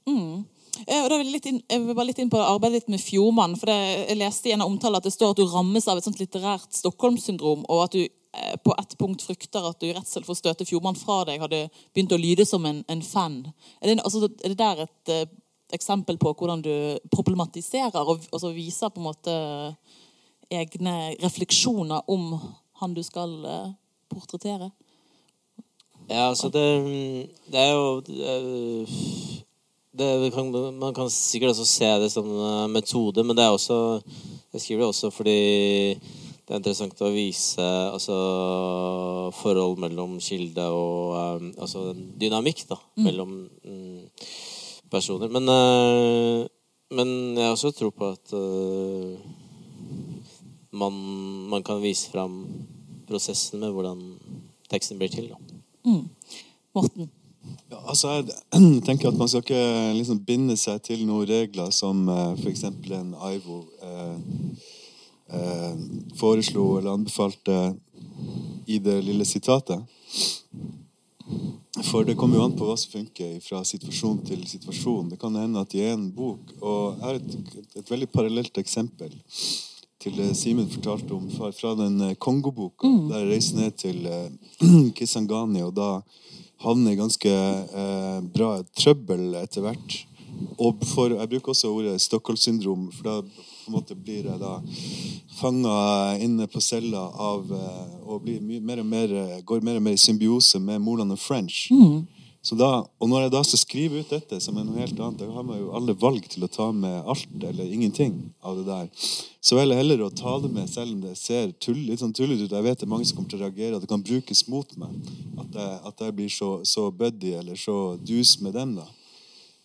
Mm. Eh, og da vil jeg, litt inn, jeg vil bare litt inn på arbeidet ditt med Fjordmann. for det, Jeg leste i en omtale at det står at du rammes av et sånt litterært Stockholm-syndrom, og at du eh, på et punkt frykter at du i redsel for å støte Fjordmann fra deg hadde begynt å lyde som en, en fan. Er det, altså, er det der et eksempel på hvordan du problematiserer og altså, viser på en måte egne refleksjoner om han du skal uh, portrettere? Ja, altså det, det er jo det, det kan, Man kan sikkert også se det som en metode, men det er også Jeg skriver det også fordi det er interessant å vise altså, forhold mellom kilde og um, altså dynamikk da, mm. mellom um, personer. Men, uh, men jeg også tro på at uh, man, man, kan vise fram prosessen med hvordan teksten blir til. Da. Mm. Morten? Ja, altså jeg tenker at Man skal ikke liksom binde seg til noen regler som uh, eh, f.eks. en Aivo uh, uh, foreslo eller anbefalte i det lille sitatet. For det kommer jo an på hva som funker fra situasjon til situasjon. Det kan hende at i en bok Og jeg har et, et veldig parallelt eksempel til det Simen fortalte om fra, fra den Kongo-boka, mm. der jeg reiser ned til Kisangani, og da havner i ganske eh, bra trøbbel etter hvert. Og for, jeg bruker også ordet Stockholm-syndrom, for da på en måte blir jeg da fanga inne på cella av eh, og mer mer, går mer og mer i symbiose med Moland og French. Mm. Så da, og når jeg da skal skrive ut dette, som er noe helt annet, da har man jo alle valg til å ta med alt eller ingenting av det der. Så velger jeg heller å ta det med, selv om det ser tull, litt sånn tullete ut. Jeg vet det er mange som kommer til å reagere, at det kan brukes mot meg. At jeg, at jeg blir så, så buddy eller så dus med dem. da.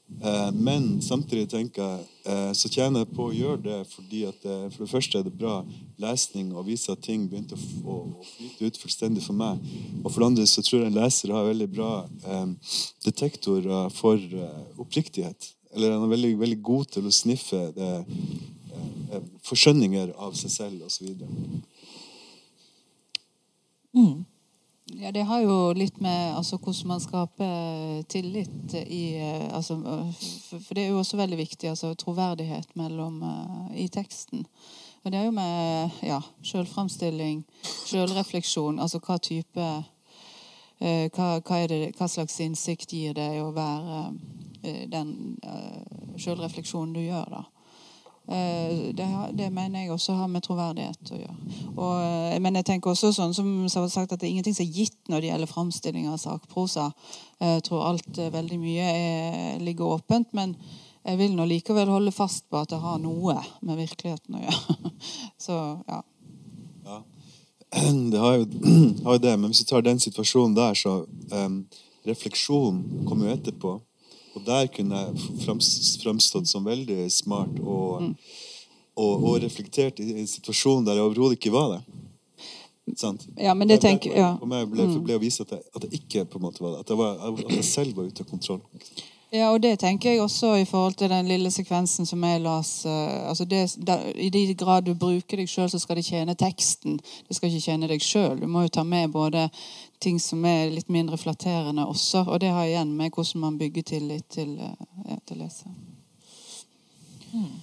Eh, men samtidig tenker jeg eh, så tjener jeg på å gjøre det fordi at det, for det første er det bra lesning og viser at ting begynte å, å flyte ut fullstendig for meg. Og for det andre så tror jeg en leser har veldig bra eh, detektorer for eh, oppriktighet. Eller han er veldig, veldig god til å sniffe det, eh, forskjønninger av seg selv osv. Mm. Ja, Det har jo litt med altså, hvordan man skaper tillit i eh, altså, For det er jo også veldig viktig. altså Troverdighet mellom, uh, i teksten. Og det er jo med ja, sjølframstilling, sjølrefleksjon. Altså hva type hva, hva, det, hva, slags innsikt gir det å være den sjølrefleksjonen du gjør, da. Eh, det, det, mener jeg også har med troverdighet å gjøre. Og, eh, men jeg tenker også sånn som sagt at det er ingenting som er gitt når det gjelder framstilling av sakprosa. Jeg tror alt eh, veldig mye er, ligger åpent. Men jeg vil nå likevel holde fast på at det har noe med virkeligheten å gjøre. Så ja. ja. Det har jo, har jo, det, men hvis vi tar den situasjonen der, så um, Refleksjon kommer jo etterpå. Og der kunne jeg framstått som veldig smart og, og, og, reflektert i en situasjon der jeg overhodet ikke var det. Sant? Ja, men det tenker ja. For meg ble, mm. ble å vise at jeg, at jeg, ikke på en måte var det. At jeg, var, at jeg selv var ute av kontroll. Ja, og det tenker jeg også i forhold til den lille sekvensen som jeg las. Uh, altså det, I de grad du bruker deg sjøl, så skal det tjene teksten. Det skal ikke tjene deg sjøl. Du må jo ta med både ting som er litt mindre flatterende også. Og det har igjen med hvordan man bygger tillit til, uh, til leser. Hmm.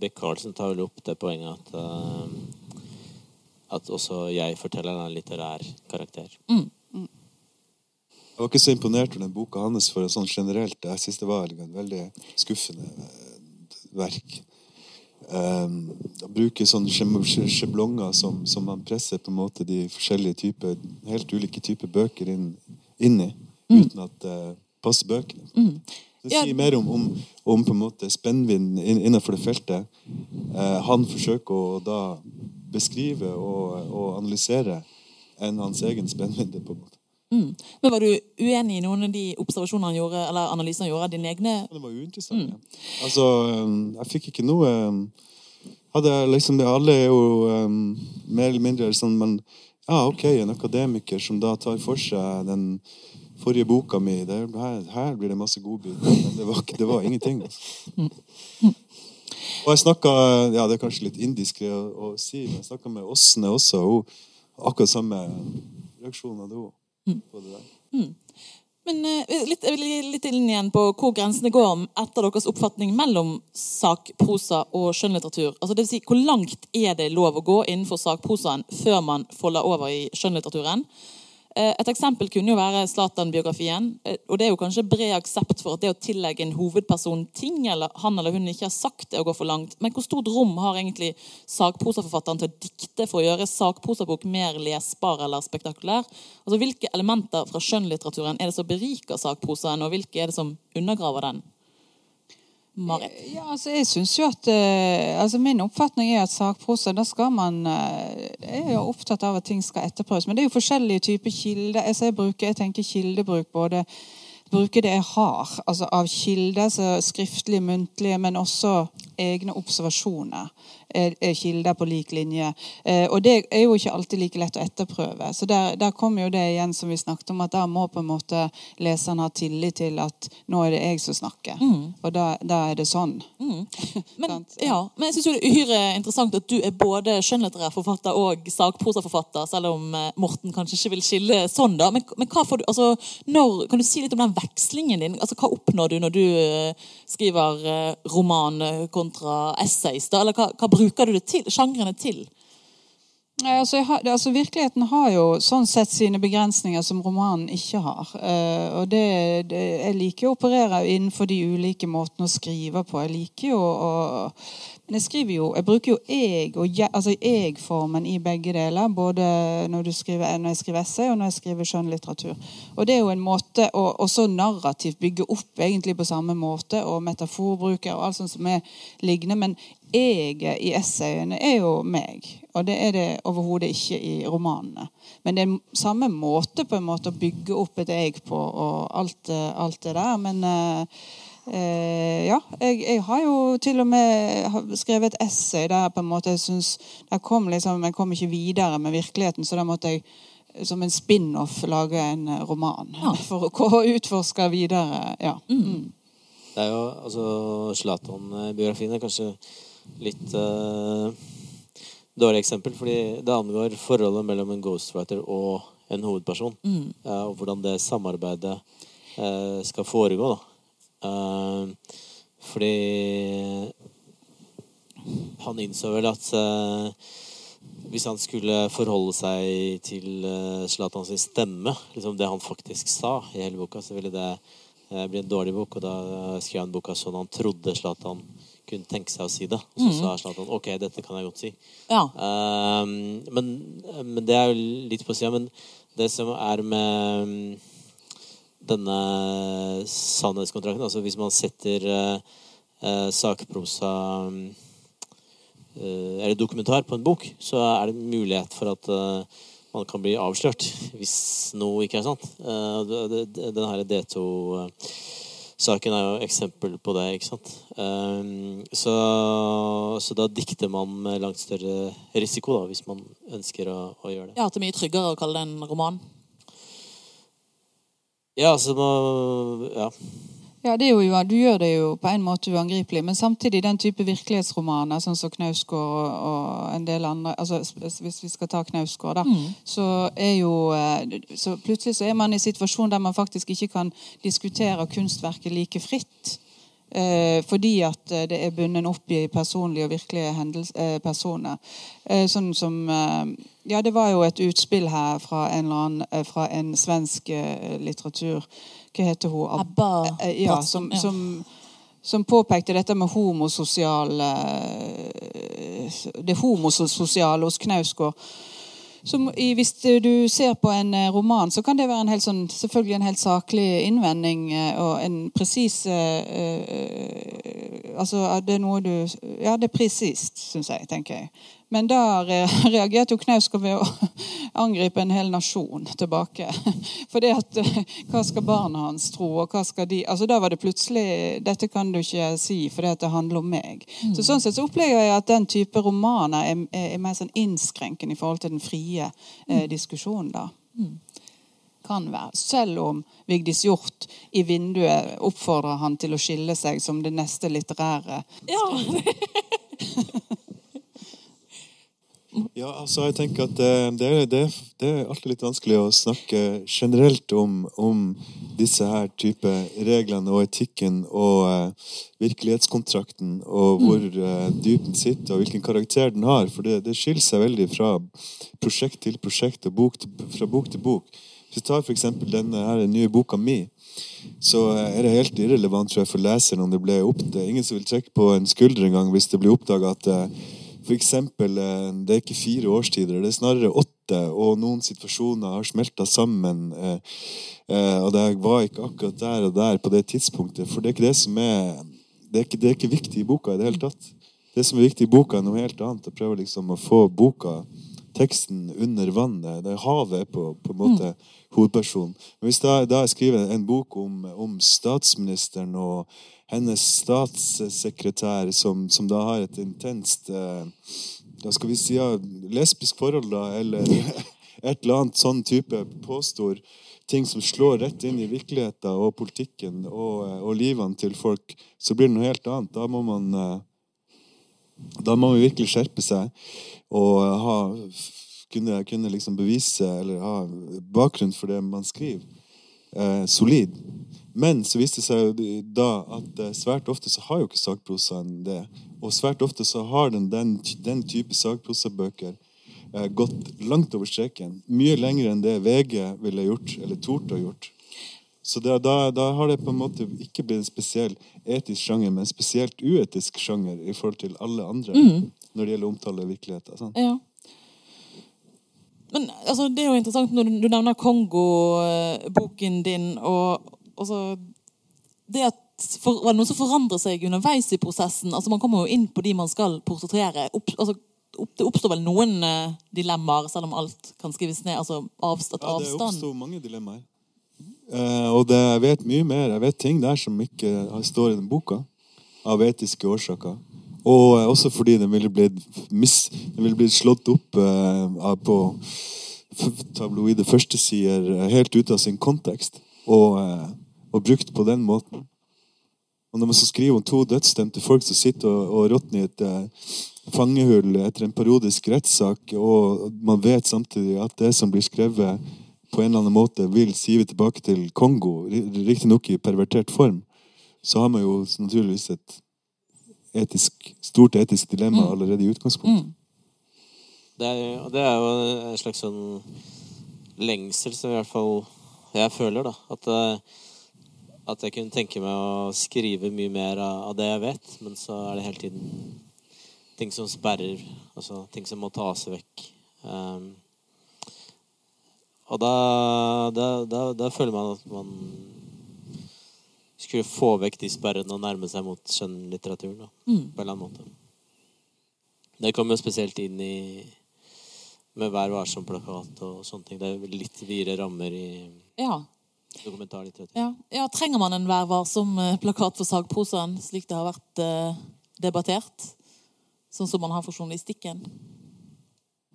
Beck Carlsen tar vel opp det poenget at, uh, at også jeg forteller en litterær karakter. Mm. Jeg var ikke så imponert over den boka hans for sånn generelt. Jeg synes det var et veldig skuffende eh, verk. Um, bruke sånne sjablonger som, som man presser på en måte de forskjellige typer, helt ulike typer bøker inn, inn i, mm. uten at det uh, passer bøkene. Mm. Det sier mer om, om, om på en måte spennvidden innenfor det feltet. Uh, han forsøker å da beskrive og, og analysere enn hans egen spennvidde. på en måte. Mm. Men Var du uenig i noen av de observasjonene han gjorde, eller analysene han gjorde av dine egne? Det var uinteressant. Mm. Altså, um, jeg fikk ikke noe um, hadde liksom, Alle er jo um, mer eller mindre sånn men, Ja, ok, en akademiker som da tar for seg den forrige boka mi der, her, her blir det masse godbiter. Men det var, det var ingenting. Altså. Og jeg snakka ja, Det er kanskje litt indiskré å, å si, men jeg snakka med Åsne også. og Hun akkurat samme reaksjon hadde hun på det der. Men eh, litt, jeg vil litt inn igjen på hvor grensene går etter deres oppfatning mellom sakprosa og skjønnlitteratur. Altså det vil si, Hvor langt er det lov å gå innenfor sakprosaen før man folder over i skjønnlitteraturen? Eh, Et eksempel kunne jo være Zlatan-biografien. eh, Og det er jo kanskje bred aksept for at det å tillegge en hovedperson ting eller han eller hun ikke har sagt, er å gå for langt. Men hvor stort rom har egentlig sakprosaforfatteren til å dikte for å gjøre sakprosabok mer lesbar eller spektakulær? Altså Hvilke elementer fra skjønnlitteraturen er det som beriker sakprosaen, og hvilke er det som undergraver den? Marit? Ja, altså jeg synes jo at eh, altså Min oppfatning er at sakprosa, da skal man eh, Jeg er jo opptatt av at ting skal etterprøves. Men det er jo forskjellige typer kilder. Altså jeg, bruker, jeg tenker kildebruk både Bruke det jeg har altså av kilder, skriftlige, muntlige, men også egne observasjoner. Er, er kilder på lik linje. Eh, og det er jo ikke alltid like lett å etterprøve. Så der, der kommer jo det igjen som vi snakket om, at da må på en måte leseren ha tillit til at nå er det jeg som snakker. Og da, da er det sånn. Men, Sant? ja, men jeg syns det er uhyre interessant at du er både skjønnlitterær forfatter og sakprosaforfatter, selv om eh, Morten kanskje ikke vil skille sånn, da. Men, men hva får du, altså, når, kan du si litt om den vekslingen din? Altså, Hva oppnår du når du eh, skriver roman kontra essays? da? Eller hva, hva bruker du det til, sjangrene til? Altså, har, altså Virkeligheten har jo sånn sett sine begrensninger som romanen ikke har. Uh, og det, det, Jeg liker å operere innenfor de ulike måtene å skrive på. Jeg liker jo å Men jeg skriver jo Jeg bruker jo jeg og altså jeg-formen i begge deler. Både når, skriver, når jeg skriver essay, og når jeg skriver skjønnlitteratur. Og det er jo en måte å også narrativt bygge opp egentlig på samme måte, og metaforbruker og alt sånt som er liggende. Men jeg i essayene er jo meg. Og det er det overhodet ikke i romanene. Men det er samme måte på en måte å bygge opp et eg på og alt, eh, alt det der. Men eh, eh, ja, jeg, jeg har jo til og med skrevet et essay der på en måte jeg synes Jeg kom liksom, Jeg kom ikke videre med virkeligheten, så da måtte jeg som en spin-off lage en roman roman. For å utforske videre. Ja. Mm. Det er jo, altså, Zlatan-biografien er kanskje litt uh, dårlig eksempel, fordi det angår forholdet mellom en ghostwriter og en hovedperson. Ja, og hvordan det samarbeidet uh, skal foregå, da. Fordi han innså vel at hvis han skulle forholde seg til uh, Zlatan sin stemme, liksom det han faktisk sa i hele boka, så ville det bli en dårlig bok. Og da skrev han boka sånn han trodde Zlatan kunne tenke seg å si det. Så sa Zlatan OK, dette kan jeg godt si. Ja. Um, men, men det er jo litt på sida. Men det som er med um, denne sannhetskontrakten Altså hvis man setter uh, sakprosa uh, eller dokumentar på en bok, så er det mulighet for at uh, man kan bli avslørt hvis noe ikke er sant. Uh, den her D2-saken er jo eksempel på det, ikke sant. Um, så, så da dikter man med langt større risiko, da, hvis man ønsker å, å gjøre det. ja, at det er mye tryggere å kalle det en roman. Ja, altså ja. Ja, det er jo, du gjør det jo på en måte uangripelig, men samtidig den type virkelighetsromaner, sånn som Knausgård og, en del andre altså Hvis vi skal ta Knausgård, da, så er jo eh, så Plutselig så er man i en situasjon der man faktisk ikke kan diskutere kunstverket like fritt. Eh, fordi at eh, det er bundet opp i personlige og virkelige hendels, eh, personer. Eh, sånn som eh, Ja, det var jo et utspill her fra en annen fra en svensk litteratur Hva heter hun? Ab- Ebba Eh, ja, som, som, som påpekte dette med homososiale eh, Det homososiale hos Knausgård. Som hvis du ser på en eh, roman, så kan det være en helt sånn, selvfølgelig en helt saklig innvending eh, og en presis eh, eh, Altså det er noe du Ja, det er presist, syns jeg, tenker jeg. Men da re reagerte jo Knausgård ved å angripe en hel nasjon tilbake. For det at eh, Hva skal barna hans tro, og hva skal de Altså Da var det plutselig Dette kan du ikke si, for det, det handler om meg. Så Sånn sett så opplever jeg at den type romaner er, er, er mer sånn innskrenkende i forhold til den frie eh, diskusjonen. da. kan være. Selv om Vigdis Hjorth i vinduet oppfordrer han til å skille seg som det neste litterære. Ja, Ja, altså jeg tenker at eh, det, det, det er alltid litt vanskelig å snakke generelt om, om disse her type reglene og etikken og uh, virkelighetskontrakten og hvor uh, dypen sitter og hvilken karakter den har. For det, det skiller seg veldig fra prosjekt til prosjekt og bok til, fra bok til bok. Hvis du tar f.eks. denne her nye boka mi, så eh, er det helt irrelevant tror jeg, for leseren om det ble opp... Det er ingen som vil trekke på en skulder engang hvis det blir oppdaga at eh, for eksempel, eh, det er ikke fire årstider, det er snarere åtte, og noen situasjoner har smelta sammen. eh, eh, Og det var ikke akkurat der og der på det tidspunktet. For det er ikke det som er Det er ikke, det er ikke viktig i boka i det hele tatt. Det som er viktig i boka, er noe helt annet. Å prøve liksom å få boka, teksten, under vannet. Det er havet på, på en måte hovedpersonen. Men hvis da, da jeg skriver en bok om, om statsministeren og hennes statssekretær, som, som da har et intenst eh, Da skal vi si ja, lesbisk forhold, da, eller et eller annet sånn type påstår ting som slår rett inn i virkeligheten og politikken og, og livene til folk, så blir det noe helt annet. Da må man eh, da må man virkelig skjerpe seg og ha, kunne, kunne liksom bevise eller ha bakgrunn for det man skriver, eh, solid. Men så viste det seg jo da at eh, svært ofte så har jo ikke sakprosaen det. Og svært ofte så har den den, den type sakprosabøker eh, gått langt over streken. Mye lenger enn det VG ville gjort, eller torde å gjort. Så da, da, da har det på en måte ikke blitt en spesiell etisk sjanger, men en spesielt uetisk sjanger i forhold til alle andre når det gjelder å omtale virkeligheter. Sant? ja. Men altså, det er jo interessant når du, du nevner Kongo-boken din, og altså, det at for, var det noe som forandrer seg underveis i prosessen? Altså, man kommer jo inn på de man skal portrettere. Opp, altså, det oppstår vel noen eh, dilemmaer, selv om alt kan skrives ned? altså avstand, Ja, det oppsto mange dilemmaer. Eh, og det, jeg vet mye mer. Jeg vet ting der som ikke står i den boka. Av etiske årsaker. Og eh, også fordi den ville blitt, mis, den ville blitt slått opp eh, på tabloide førstesider eh, helt ut av sin kontekst. Og, eh, og brukt på den måten. Og når man så skriver om to dødsdømte folk som sitter og, og råtner i et eh, fangehull etter en parodisk rettssak, og man vet samtidig at det som blir skrevet, på en eller annen måte vil sive tilbake til Kongo, ri- riktignok i pervertert form, så har man jo naturligvis et etisk, stort etisk dilemma allerede i utgangspunktet. Det er, det er jo en slags sånn lengsel som i hvert fall jeg føler, da. At, eh, at jeg kunne tenke meg å skrive mye mer av, av det jeg vet, men så er det hele tiden ting som sperrer, altså ting som må tas vekk. Um, og da, da, da, da føler man at man skulle få vekk de sperrene og nærme seg mot skjønnlitteraturen, Mm. på en eller annen måte. Det kommer jo spesielt inn i med Vær varsom-plakat og sånne ting. Det er litt videre rammer i Ja. dokumentarlitteratur. Ja. ja, trenger man en Vær varsom-plakat for sagprosaen, slik det har vært eh, debattert? Sånn som man har for journalistikken?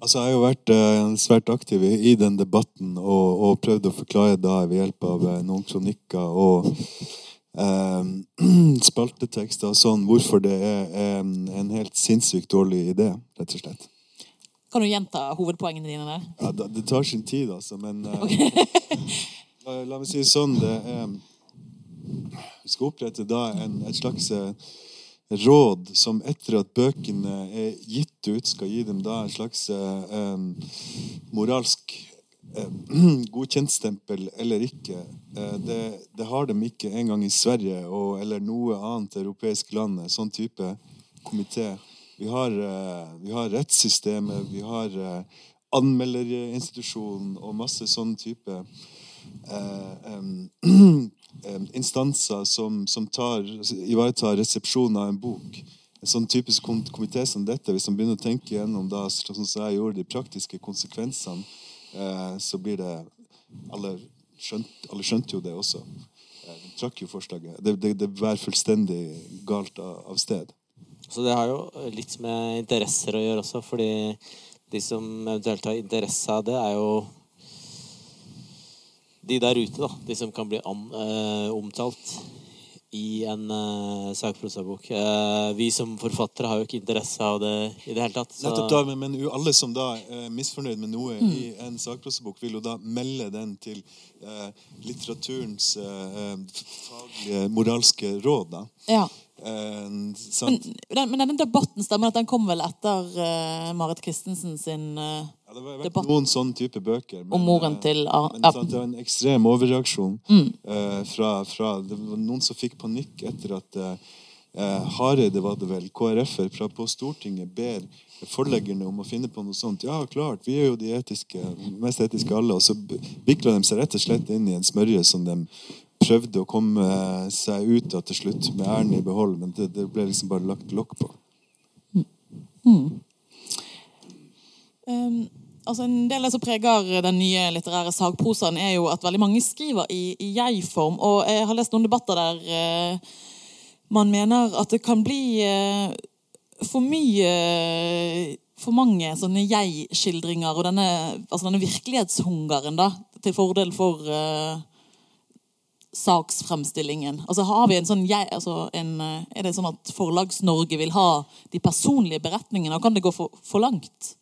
Altså, jeg har jo vært eh, svært aktiv i, i den debatten og, og prøvd å forklare da ved hjelp av eh, noen kronikker og eh, spaltetekster og sånn hvorfor det er en, en helt sinnssykt dårlig idé, rett og slett. Kan du gjenta hovedpoengene dine der? Ja, det, det tar sin tid, altså, men eh, la, la meg si det sånn det er, Vi skal opprette da en, et slags eh, råd som etter at bøkene er gitt ut, skal gi dem da en slags eh, moralsk godkjentstempel eller ikke. Eh, det, det har de ikke engang i Sverige og, eller noe annet europeisk land. Sånn type komité. Vi har, eh, vi har rettssystemet, vi har eh, anmelderinstitusjonen og masse sånn type eh, instanser som, som tar, ivaretar resepsjon av en bok. En sånn typisk kom- komité som dette, hvis man begynner å tenke gjennom da, sånn som jeg gjorde, de praktiske konsekvensene, eh, så blir det alle, skjønt, alle skjønte jo det også. Eh, De trakk jo forslaget. Det, det, det bærer fullstendig galt av, av sted. Så det har jo litt med interesser å gjøre også, fordi de som eventuelt har interesse av det, er jo de der ute, da, de som kan bli an, eh, omtalt i en eh, sakprosabok. Eh, vi som forfattere har jo ikke interesse av det i det hele tatt. så- Nettopp da, men, men alle som da er misfornøyd med noe i en sakprosabok, vil jo da melde den til eh, litteraturens eh, eh, faglige, moralske råd. da. Ja. Eh, Men, sant? den, men denne debatten stemmer at den kom vel etter eh, Marit Christensen sin eh, det har vært debatt noen sånne type bøker. men, om moren eh, til Ar Men sant, det var en ekstrem overreaksjon Mm. eh, fra, fra Det var noen som fikk panikk etter at eh, eh, Hareide, var det vel, KrF-er fra på Stortinget ber forleggerne om å finne på noe sånt. Ja, klart, vi er jo de etiske, mest etiske alle. Og så b- vikla de seg rett og slett inn i en smørje som de prøvde å komme seg ut av til slutt, med æren i behold. Men det, det ble liksom bare lagt lokk på. Um, altså En del av det som preger den nye litterære sagprosaen, er jo at veldig mange skriver i, i jeg-form. Og jeg har lest noen debatter der eh, man mener at det kan bli eh, for mye For mange sånne jeg-skildringer og denne, altså denne virkelighetshungeren da, til fordel for eh, saksfremstillingen. Altså har vi en sånn jeg, altså en, eh, Er det sånn at Forlags-Norge vil ha de personlige beretningene, og kan det gå for, for langt?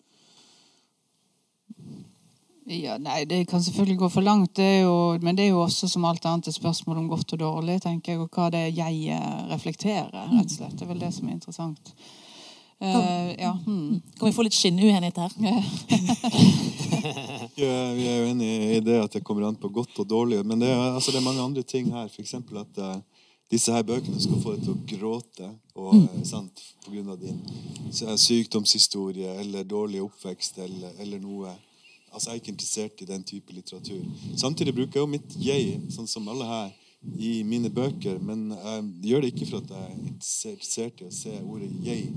Ja, nei, Det kan selvfølgelig gå for langt, det er jo, men det er jo også som alt annet et spørsmål om godt og dårlig. tenker jeg, Og hva det er jeg eh, reflekterer, rett og slett. Det er vel det som er interessant. Uh, ja, hmm. Kan vi få litt skinnuenighet her? Ja, vi er jo enig i det at det kommer an på godt og dårlig. Men det er, altså, det er mange andre ting her. F.eks. at uh, disse her bøkene skal få deg til å gråte og, eh, sant, på grunn av din sykdomshistorie eller dårlig oppvekst eller, eller noe. Altså, Jeg er ikke interessert i den type litteratur. Samtidig bruker jeg jo mitt jeg, sånn som alle her, i mine bøker. Men jeg gjør det ikke for at jeg er interessert i å se ordet 'jeg'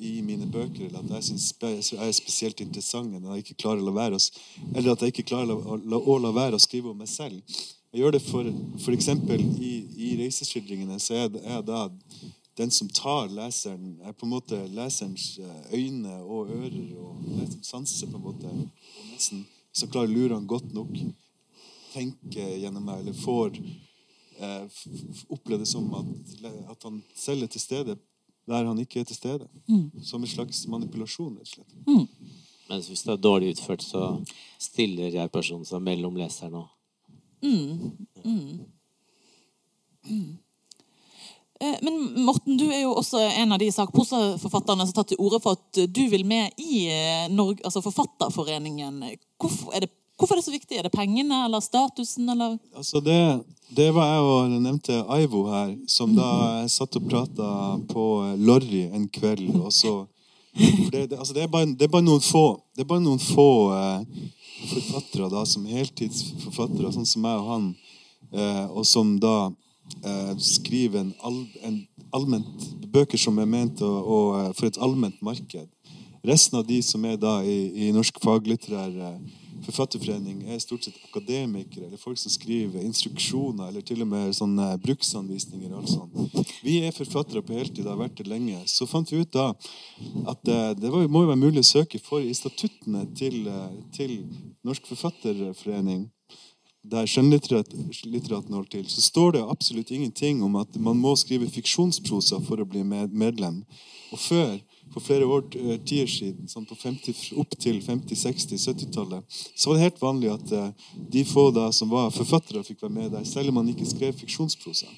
i mine bøker, eller at jeg syns jeg er spesielt interessant, eller at jeg ikke klarer å la være å, eller at jeg ikke klarer å, å, la- være å skrive om meg selv. Jeg gjør det for, f.eks. i, i reiseskildringene, så er jeg da den som tar leseren, er på en måte leserens eh, øyne og ører og leserens sanser, på en måte, og nesten, som klarer å lure han godt nok, tenke gjennom meg, eller får eh, oppleve det som at, at han selv er til stede der han ikke er til stede. Som en slags manipulasjon, rett og slett. Mens hvis det er dårlig utført, så stiller jeg personen seg mellom leseren og Eh, Men Morten, du er jo også en av de sakprosaforfatterne som har tatt til orde for at du vil med i eh, Norge, altså Forfatterforeningen. Hvorfor er, det, hvorfor er det så viktig? Er det pengene eller statusen? Eller? Altså det, det var jeg og nevnte Aivo her, som da satt og prata på Lorry en kveld. Og så, det, det, altså det, er bare, det er bare noen få, det er bare noen få eh, forfattere da, som heltidsforfattere, sånn som meg og han, eh, og som da eh, skriver en, all, en allment, bøker som er ment å, å, eh, for et allment marked. Resten av de som er da i, i Norsk faglitterær eh, forfatterforening, er stort sett akademikere eller folk som skriver instruksjoner eller til og med sånne bruksanvisninger. og alt sånt. Vi er forfattere på heltid, har vært det lenge. Så fant vi ut da at eh, det var, må jo være mulig å søke for i statuttene til, eh, til Norsk Forfatterforening der skjønnlitteraten holdt til, så står det absolutt ingenting om at man må skrive fiksjonsprosa for å bli med medlem. Og før, for flere år eh, tider siden, sånn på 50, opp til 50-, 60-, 70-tallet, så var det helt vanlig at eh, de få da som var forfattere, fikk være med der, selv om man ikke skrev fiksjonsprosa.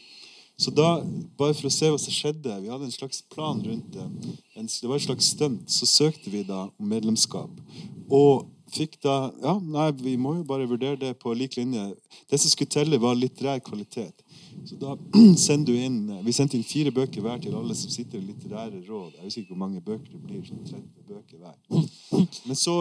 Så da, bare for å se hva som skjedde, vi hadde en slags plan rundt det. Det var et slags stunt. Så søkte vi da om medlemskap. Og fikk da Ja, nei, vi må jo bare vurdere det på lik linje. Det som skulle telle, var litterær kvalitet. Så da sender du inn Vi sendte inn fire bøker hver til alle som sitter i litterære råd. Jeg husker ikke hvor mange bøker det blir. sånn 30 bøker hver. Men så,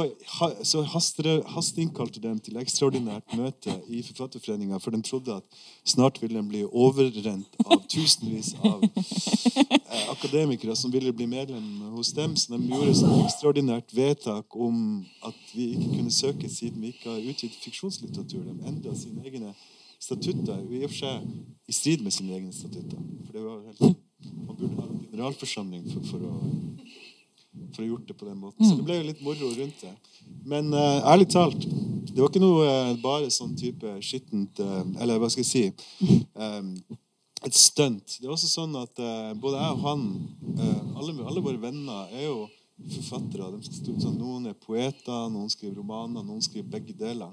så hasteinnkalte de til ekstraordinært møte i Forfatterforeninga, for de trodde at snart ville de bli overrent av tusenvis av eh, akademikere som ville bli medlem hos dem. Så de gjorde et ekstraordinært vedtak om at vi ikke kunne søke siden vi ikke har utgitt fiksjonslitteratur. De endra sine egne statutter, i og for seg i strid med sine egne statutter. For det var helt, Man burde ha en generalforsamling for, for å for å gjort det på den måten. Så det ble jo litt moro rundt det. Men uh, ærlig talt, det var ikke noe uh, bare sånn type skittent uh, Eller hva skal jeg si Um, Et stunt. Det er også sånn at både jeg og han, alle, alle våre venner, er jo forfattere. De skal stå- sånn, noen er poeter, noen skriver romaner, noen skriver begge deler.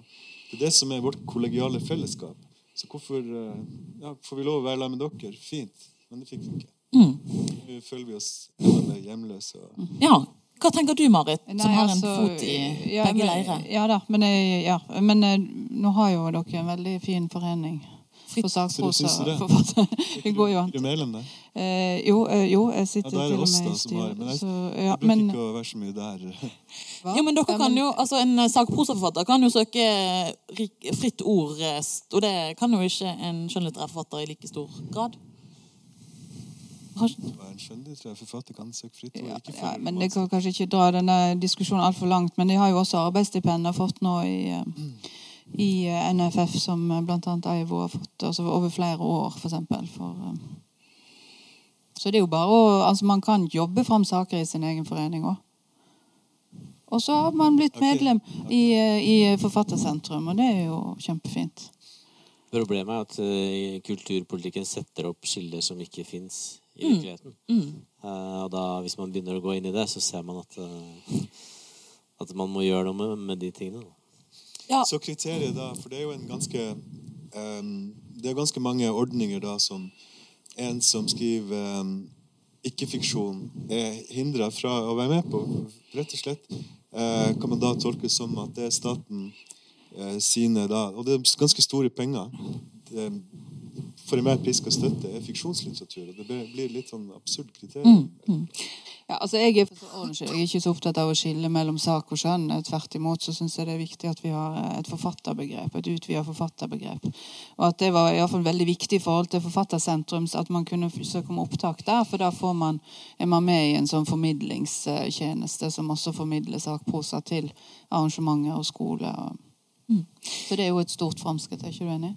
Det er det som er vårt kollegiale fellesskap. Så hvorfor eh, ja, får vi lov å være sammen med dere? Fint. Men det fikk vi ikke. Nå føler vi oss enda mer hjemløse. Og... Ja. Hva tenker du, Marit, som Nei, har en altså, fot i ja, begge leirer? Ja da, men, ja, men eh, nå har jo dere en veldig fin forening for Så du det? Det går jo an. Eh, jo, eh, jo, jeg sitter er til og med i som styret. Men jeg, Så, jeg ja, bruker men, ikke å være så mye der. Jo, men dere Ja, kan jo, altså En sakprosaforfatter kan jo søke fritt ord, eh, og det kan jo ikke en skjønnlitterær forfatter i like stor grad. Har- en skjønnlitterær forfatter kan søke fritt. ord. Ja, ikke ja, men Jeg kan kanskje ikke dra denne diskusjonen altfor langt, men de har jo også arbeidsstipend og fått nå i, eh, i eh, NFF, som bl.a. blant annet Aivo har fått altså over flere år, for eksempel. For, eh, så det er jo bare å altså Man kan jobbe fram saker i sin egen forening òg. Og så har man blitt medlem i, eh, i Forfattersentrum, og det er jo kjempefint. Problemet er at eh, kulturpolitikken setter opp skiller som ikke fins i Mm. virkeligheten. Eh, og da, hvis man begynner å gå inn i det, så ser man at, eh, at man må gjøre noe med, med de tingene. da. Ja, Så kriteriet da, for det er jo en ganske um, Det er ganske mange ordninger da som en som skriver um, ikke-fiksjon, er hindra fra å være med på. Rett og slett uh, kan man da tolke som at det er staten uh, sine da Og det er ganske store penger. Det, for enhver pisk og støtte er fiksjonslitteratur. Og det blir- litt sånn absurd kriterium. Ja, altså jeg er jeg er ikke så opptatt av å skille mellom sak og skjønn. Tvert imot så syns jeg det er viktig at vi har eh, et forfatterbegrep, et utvidet forfatterbegrep. Og at det var i hvert fall veldig viktig i forhold til Forfattersentrum at man kunne søke om opptak der, for da man, er man med i en sånn formidlingstjeneste som også formidler sakprosa til arrangementer og skole. Og... Så det er jo et stort framskritt, er ikke du enig?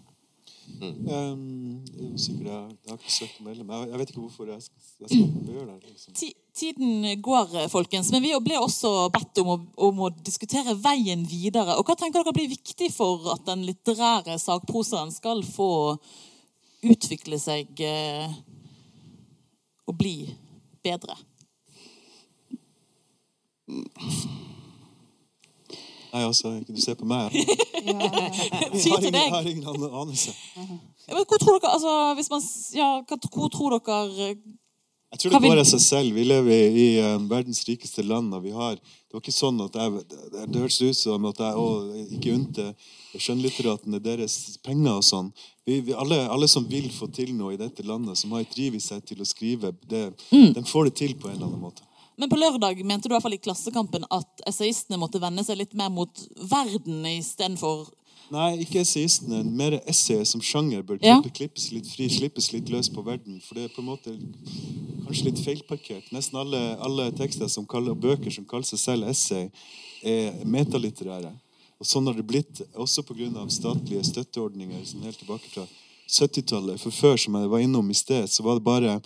Um, jeg er usikker, jeg, jeg har ikke søkt å melde meg. jeg vet ikke hvorfor jeg skal, jeg skal gjøre det. Liksom. tiden går, eh, folkens. Men vi ble også bedt om å, om å diskutere veien videre. Og hva tenker dere blir viktig for at den litterære sakprosaen skal få utvikle seg eh, og bli bedre? Nei, altså, du ser på meg. Jeg har ingen, har ingen an- anelse. Ja, men Hvor tror dere, altså, hvis man, ja, hvor tror dere eh, Jeg tror det går av seg selv. Vi lever i, i um, verdens rikeste land, og vi har Det var ikke sånn at jeg Det, det hørtes ut som at jeg å, ikke unte skjønnlitteratene deres penger og sånn. Vi, vi, alle, alle som vil få til noe i dette landet, som har et driv i seg til å skrive, det, de får det til på en eller annen måte. Men på lørdag mente du i hvert fall i Klassekampen at essayistene måtte vende seg litt mer mot verden istedenfor Nei, ikke essayistene. Mer essay som sjanger bør Ja. klippes litt fri, slippes litt løs på verden. For det er på en måte kanskje litt feilparkert. Nesten alle, alle tekster og bøker som kaller seg selv essay, er metalitterære. Og sånn har det blitt også pga. statlige støtteordninger sånn helt tilbake fra 70-tallet. For før, som jeg var innom i sted, så var det bare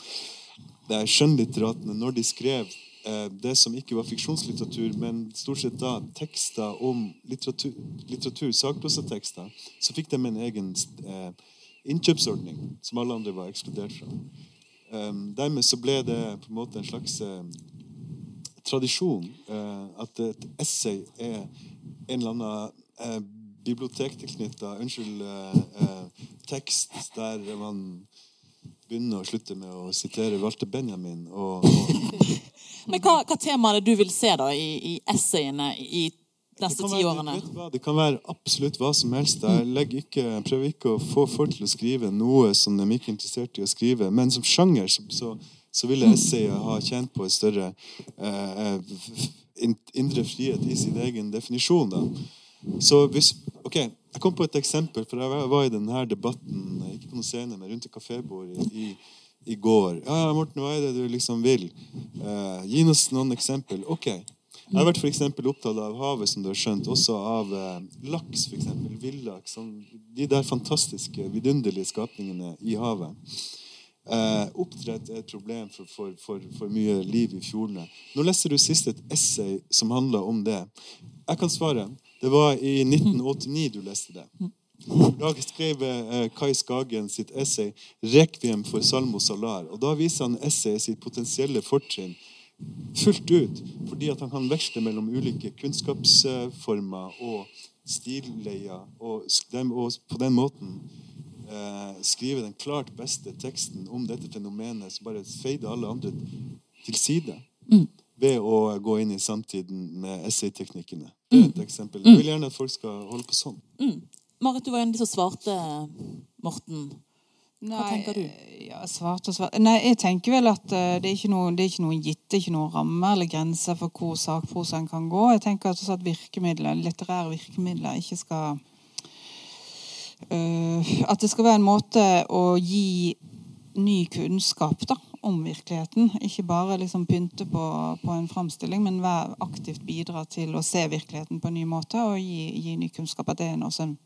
det er skjønnlitteratene når de skrev det som ikke var fiksjonslitteratur, men stort sett da tekster om litteratur, litteratur sakprosatekster, så fikk de en egen eh, innkjøpsordning som alle andre var ekskludert fra. Um, dermed så ble det på en måte en slags eh, tradisjon eh, at et essay er en eller annen eh, bibliotektilknytta Unnskyld eh, eh, tekst der man begynner og slutter med å sitere Walter Benjamin. Og, og Men hva, hva tema er det du vil se da i, i essayene i neste ti årene? det kan være absolutt hva som helst. Jeg, ikke, prøver ikke å få folk til å skrive noe som de ikke er interessert i å skrive. Men som sjanger så, så, så ville essayet ha tjent på en større eh, indre frihet i sin egen definisjon. Da. Så hvis, ok, Jeg kom på et eksempel, for jeg var- var i denne debatten ikke på noen scene, men rundt et kafébord i, i, i går. Ja, Morten, hva er det du liksom vil? Eh, gi oss noen eksempel. Ok. Jeg har vært for eksempel opptatt av havet, som du har skjønt. Også av eh, laks, f.eks. Villaks. Sånn, de der fantastiske, vidunderlige skapningene i havet. Eh, oppdrett er et problem for, for, for, for mye liv i fjordene. Nå leser du sist et essay som handler om det. Jeg kan svare. Det var i 1989 du leste det. Da skrev eh, Kai Skagen sitt essay 'Rekviem for Salmo Salar'. og Da viser han essayet sitt potensielle fortrinn fullt ut. Fordi at han kan veksle mellom ulike kunnskapsformer og stilleier. Og, og på den måten eh, skrive den klart beste teksten om dette fenomenet som bare feider alle andre til side. Ved å gå inn i samtiden med essayteknikkene. Det er et eksempel. Jeg vil gjerne at folk skal holde på sånn. Marit, du var en av de som svarte Morten. Hva tenker du? Ja, svart og svart. Nei, jeg tenker vel at uh, det er ikke noe, det er ikke noe gitt, det er ikke noen ramme eller grenser for hvor sakprosaen kan gå. Jeg tenker at, at virkemidler, litterære virkemidler ikke skal uh, At det skal være en måte å gi ny kunnskap da, om virkeligheten. Ikke bare liksom pynte på, på en framstilling, men være aktivt bidra til å se virkeligheten på en ny måte og gi, gi ny kunnskap. At det er også en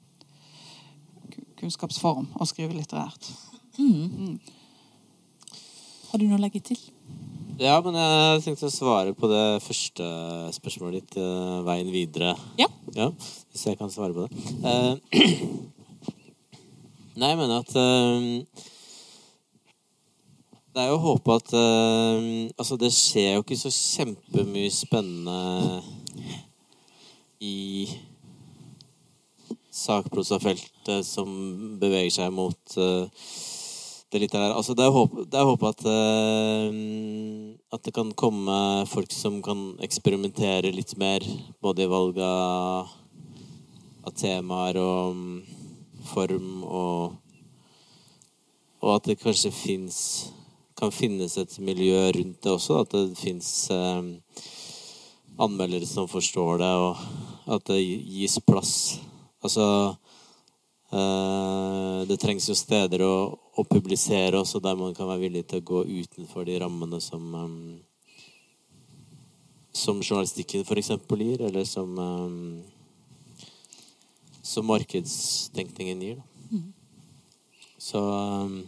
kunnskapsform å skrive litterært. Har du noe å legge til? Ja, men jeg tenkte å svare på det første spørsmålet ditt. eh, veien videre. Ja. Ja, hvis jeg kan svare på det. Eh, Nei, jeg mener at eh, Det er jo å håpe at uh, Altså, det skjer jo ikke så kjempemye spennende i sakprosafeltet som beveger seg mot uh, det litterære. Altså, det er håp, det er håp at, uh, at det kan komme folk som kan eksperimentere litt mer, både i valg av, av temaer og um, form, og, og at det kanskje fins kan finnes et miljø rundt det også. At det fins eh, anmeldere som forstår det, og at det gis plass. Altså Det trengs jo steder å, å publisere også, der man kan være villig til å gå utenfor de rammene som eh, Som journalistikken f.eks. gir, eller som eh, Som markedstenkningen gir. Mm. Så eh,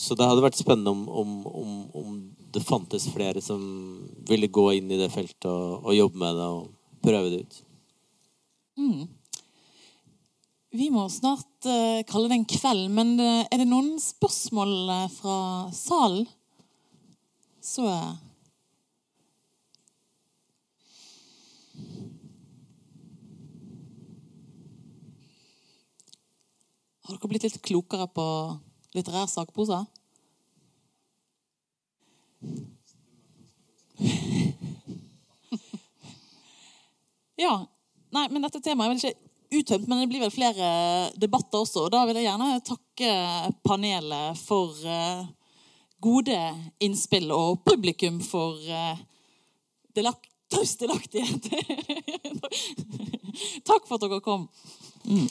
så det hadde vært spennende om, om, om, om det fantes flere som ville gå inn i det feltet og, og jobbe med det og prøve det ut. Vi må snart eh, kalle det en kveld, men eh, er det noen spørsmål eh, fra salen? Så Har dere blitt litt klokere på litterær sakprosa? Ja. Nei, men dette temaet er vel ikke uttømt, men det blir vel flere debatter også. Og da vil jeg gjerne takke panelet for eh, gode innspill, og publikum for det lagt taus delaktighet. Takk for at dere kom. Mm.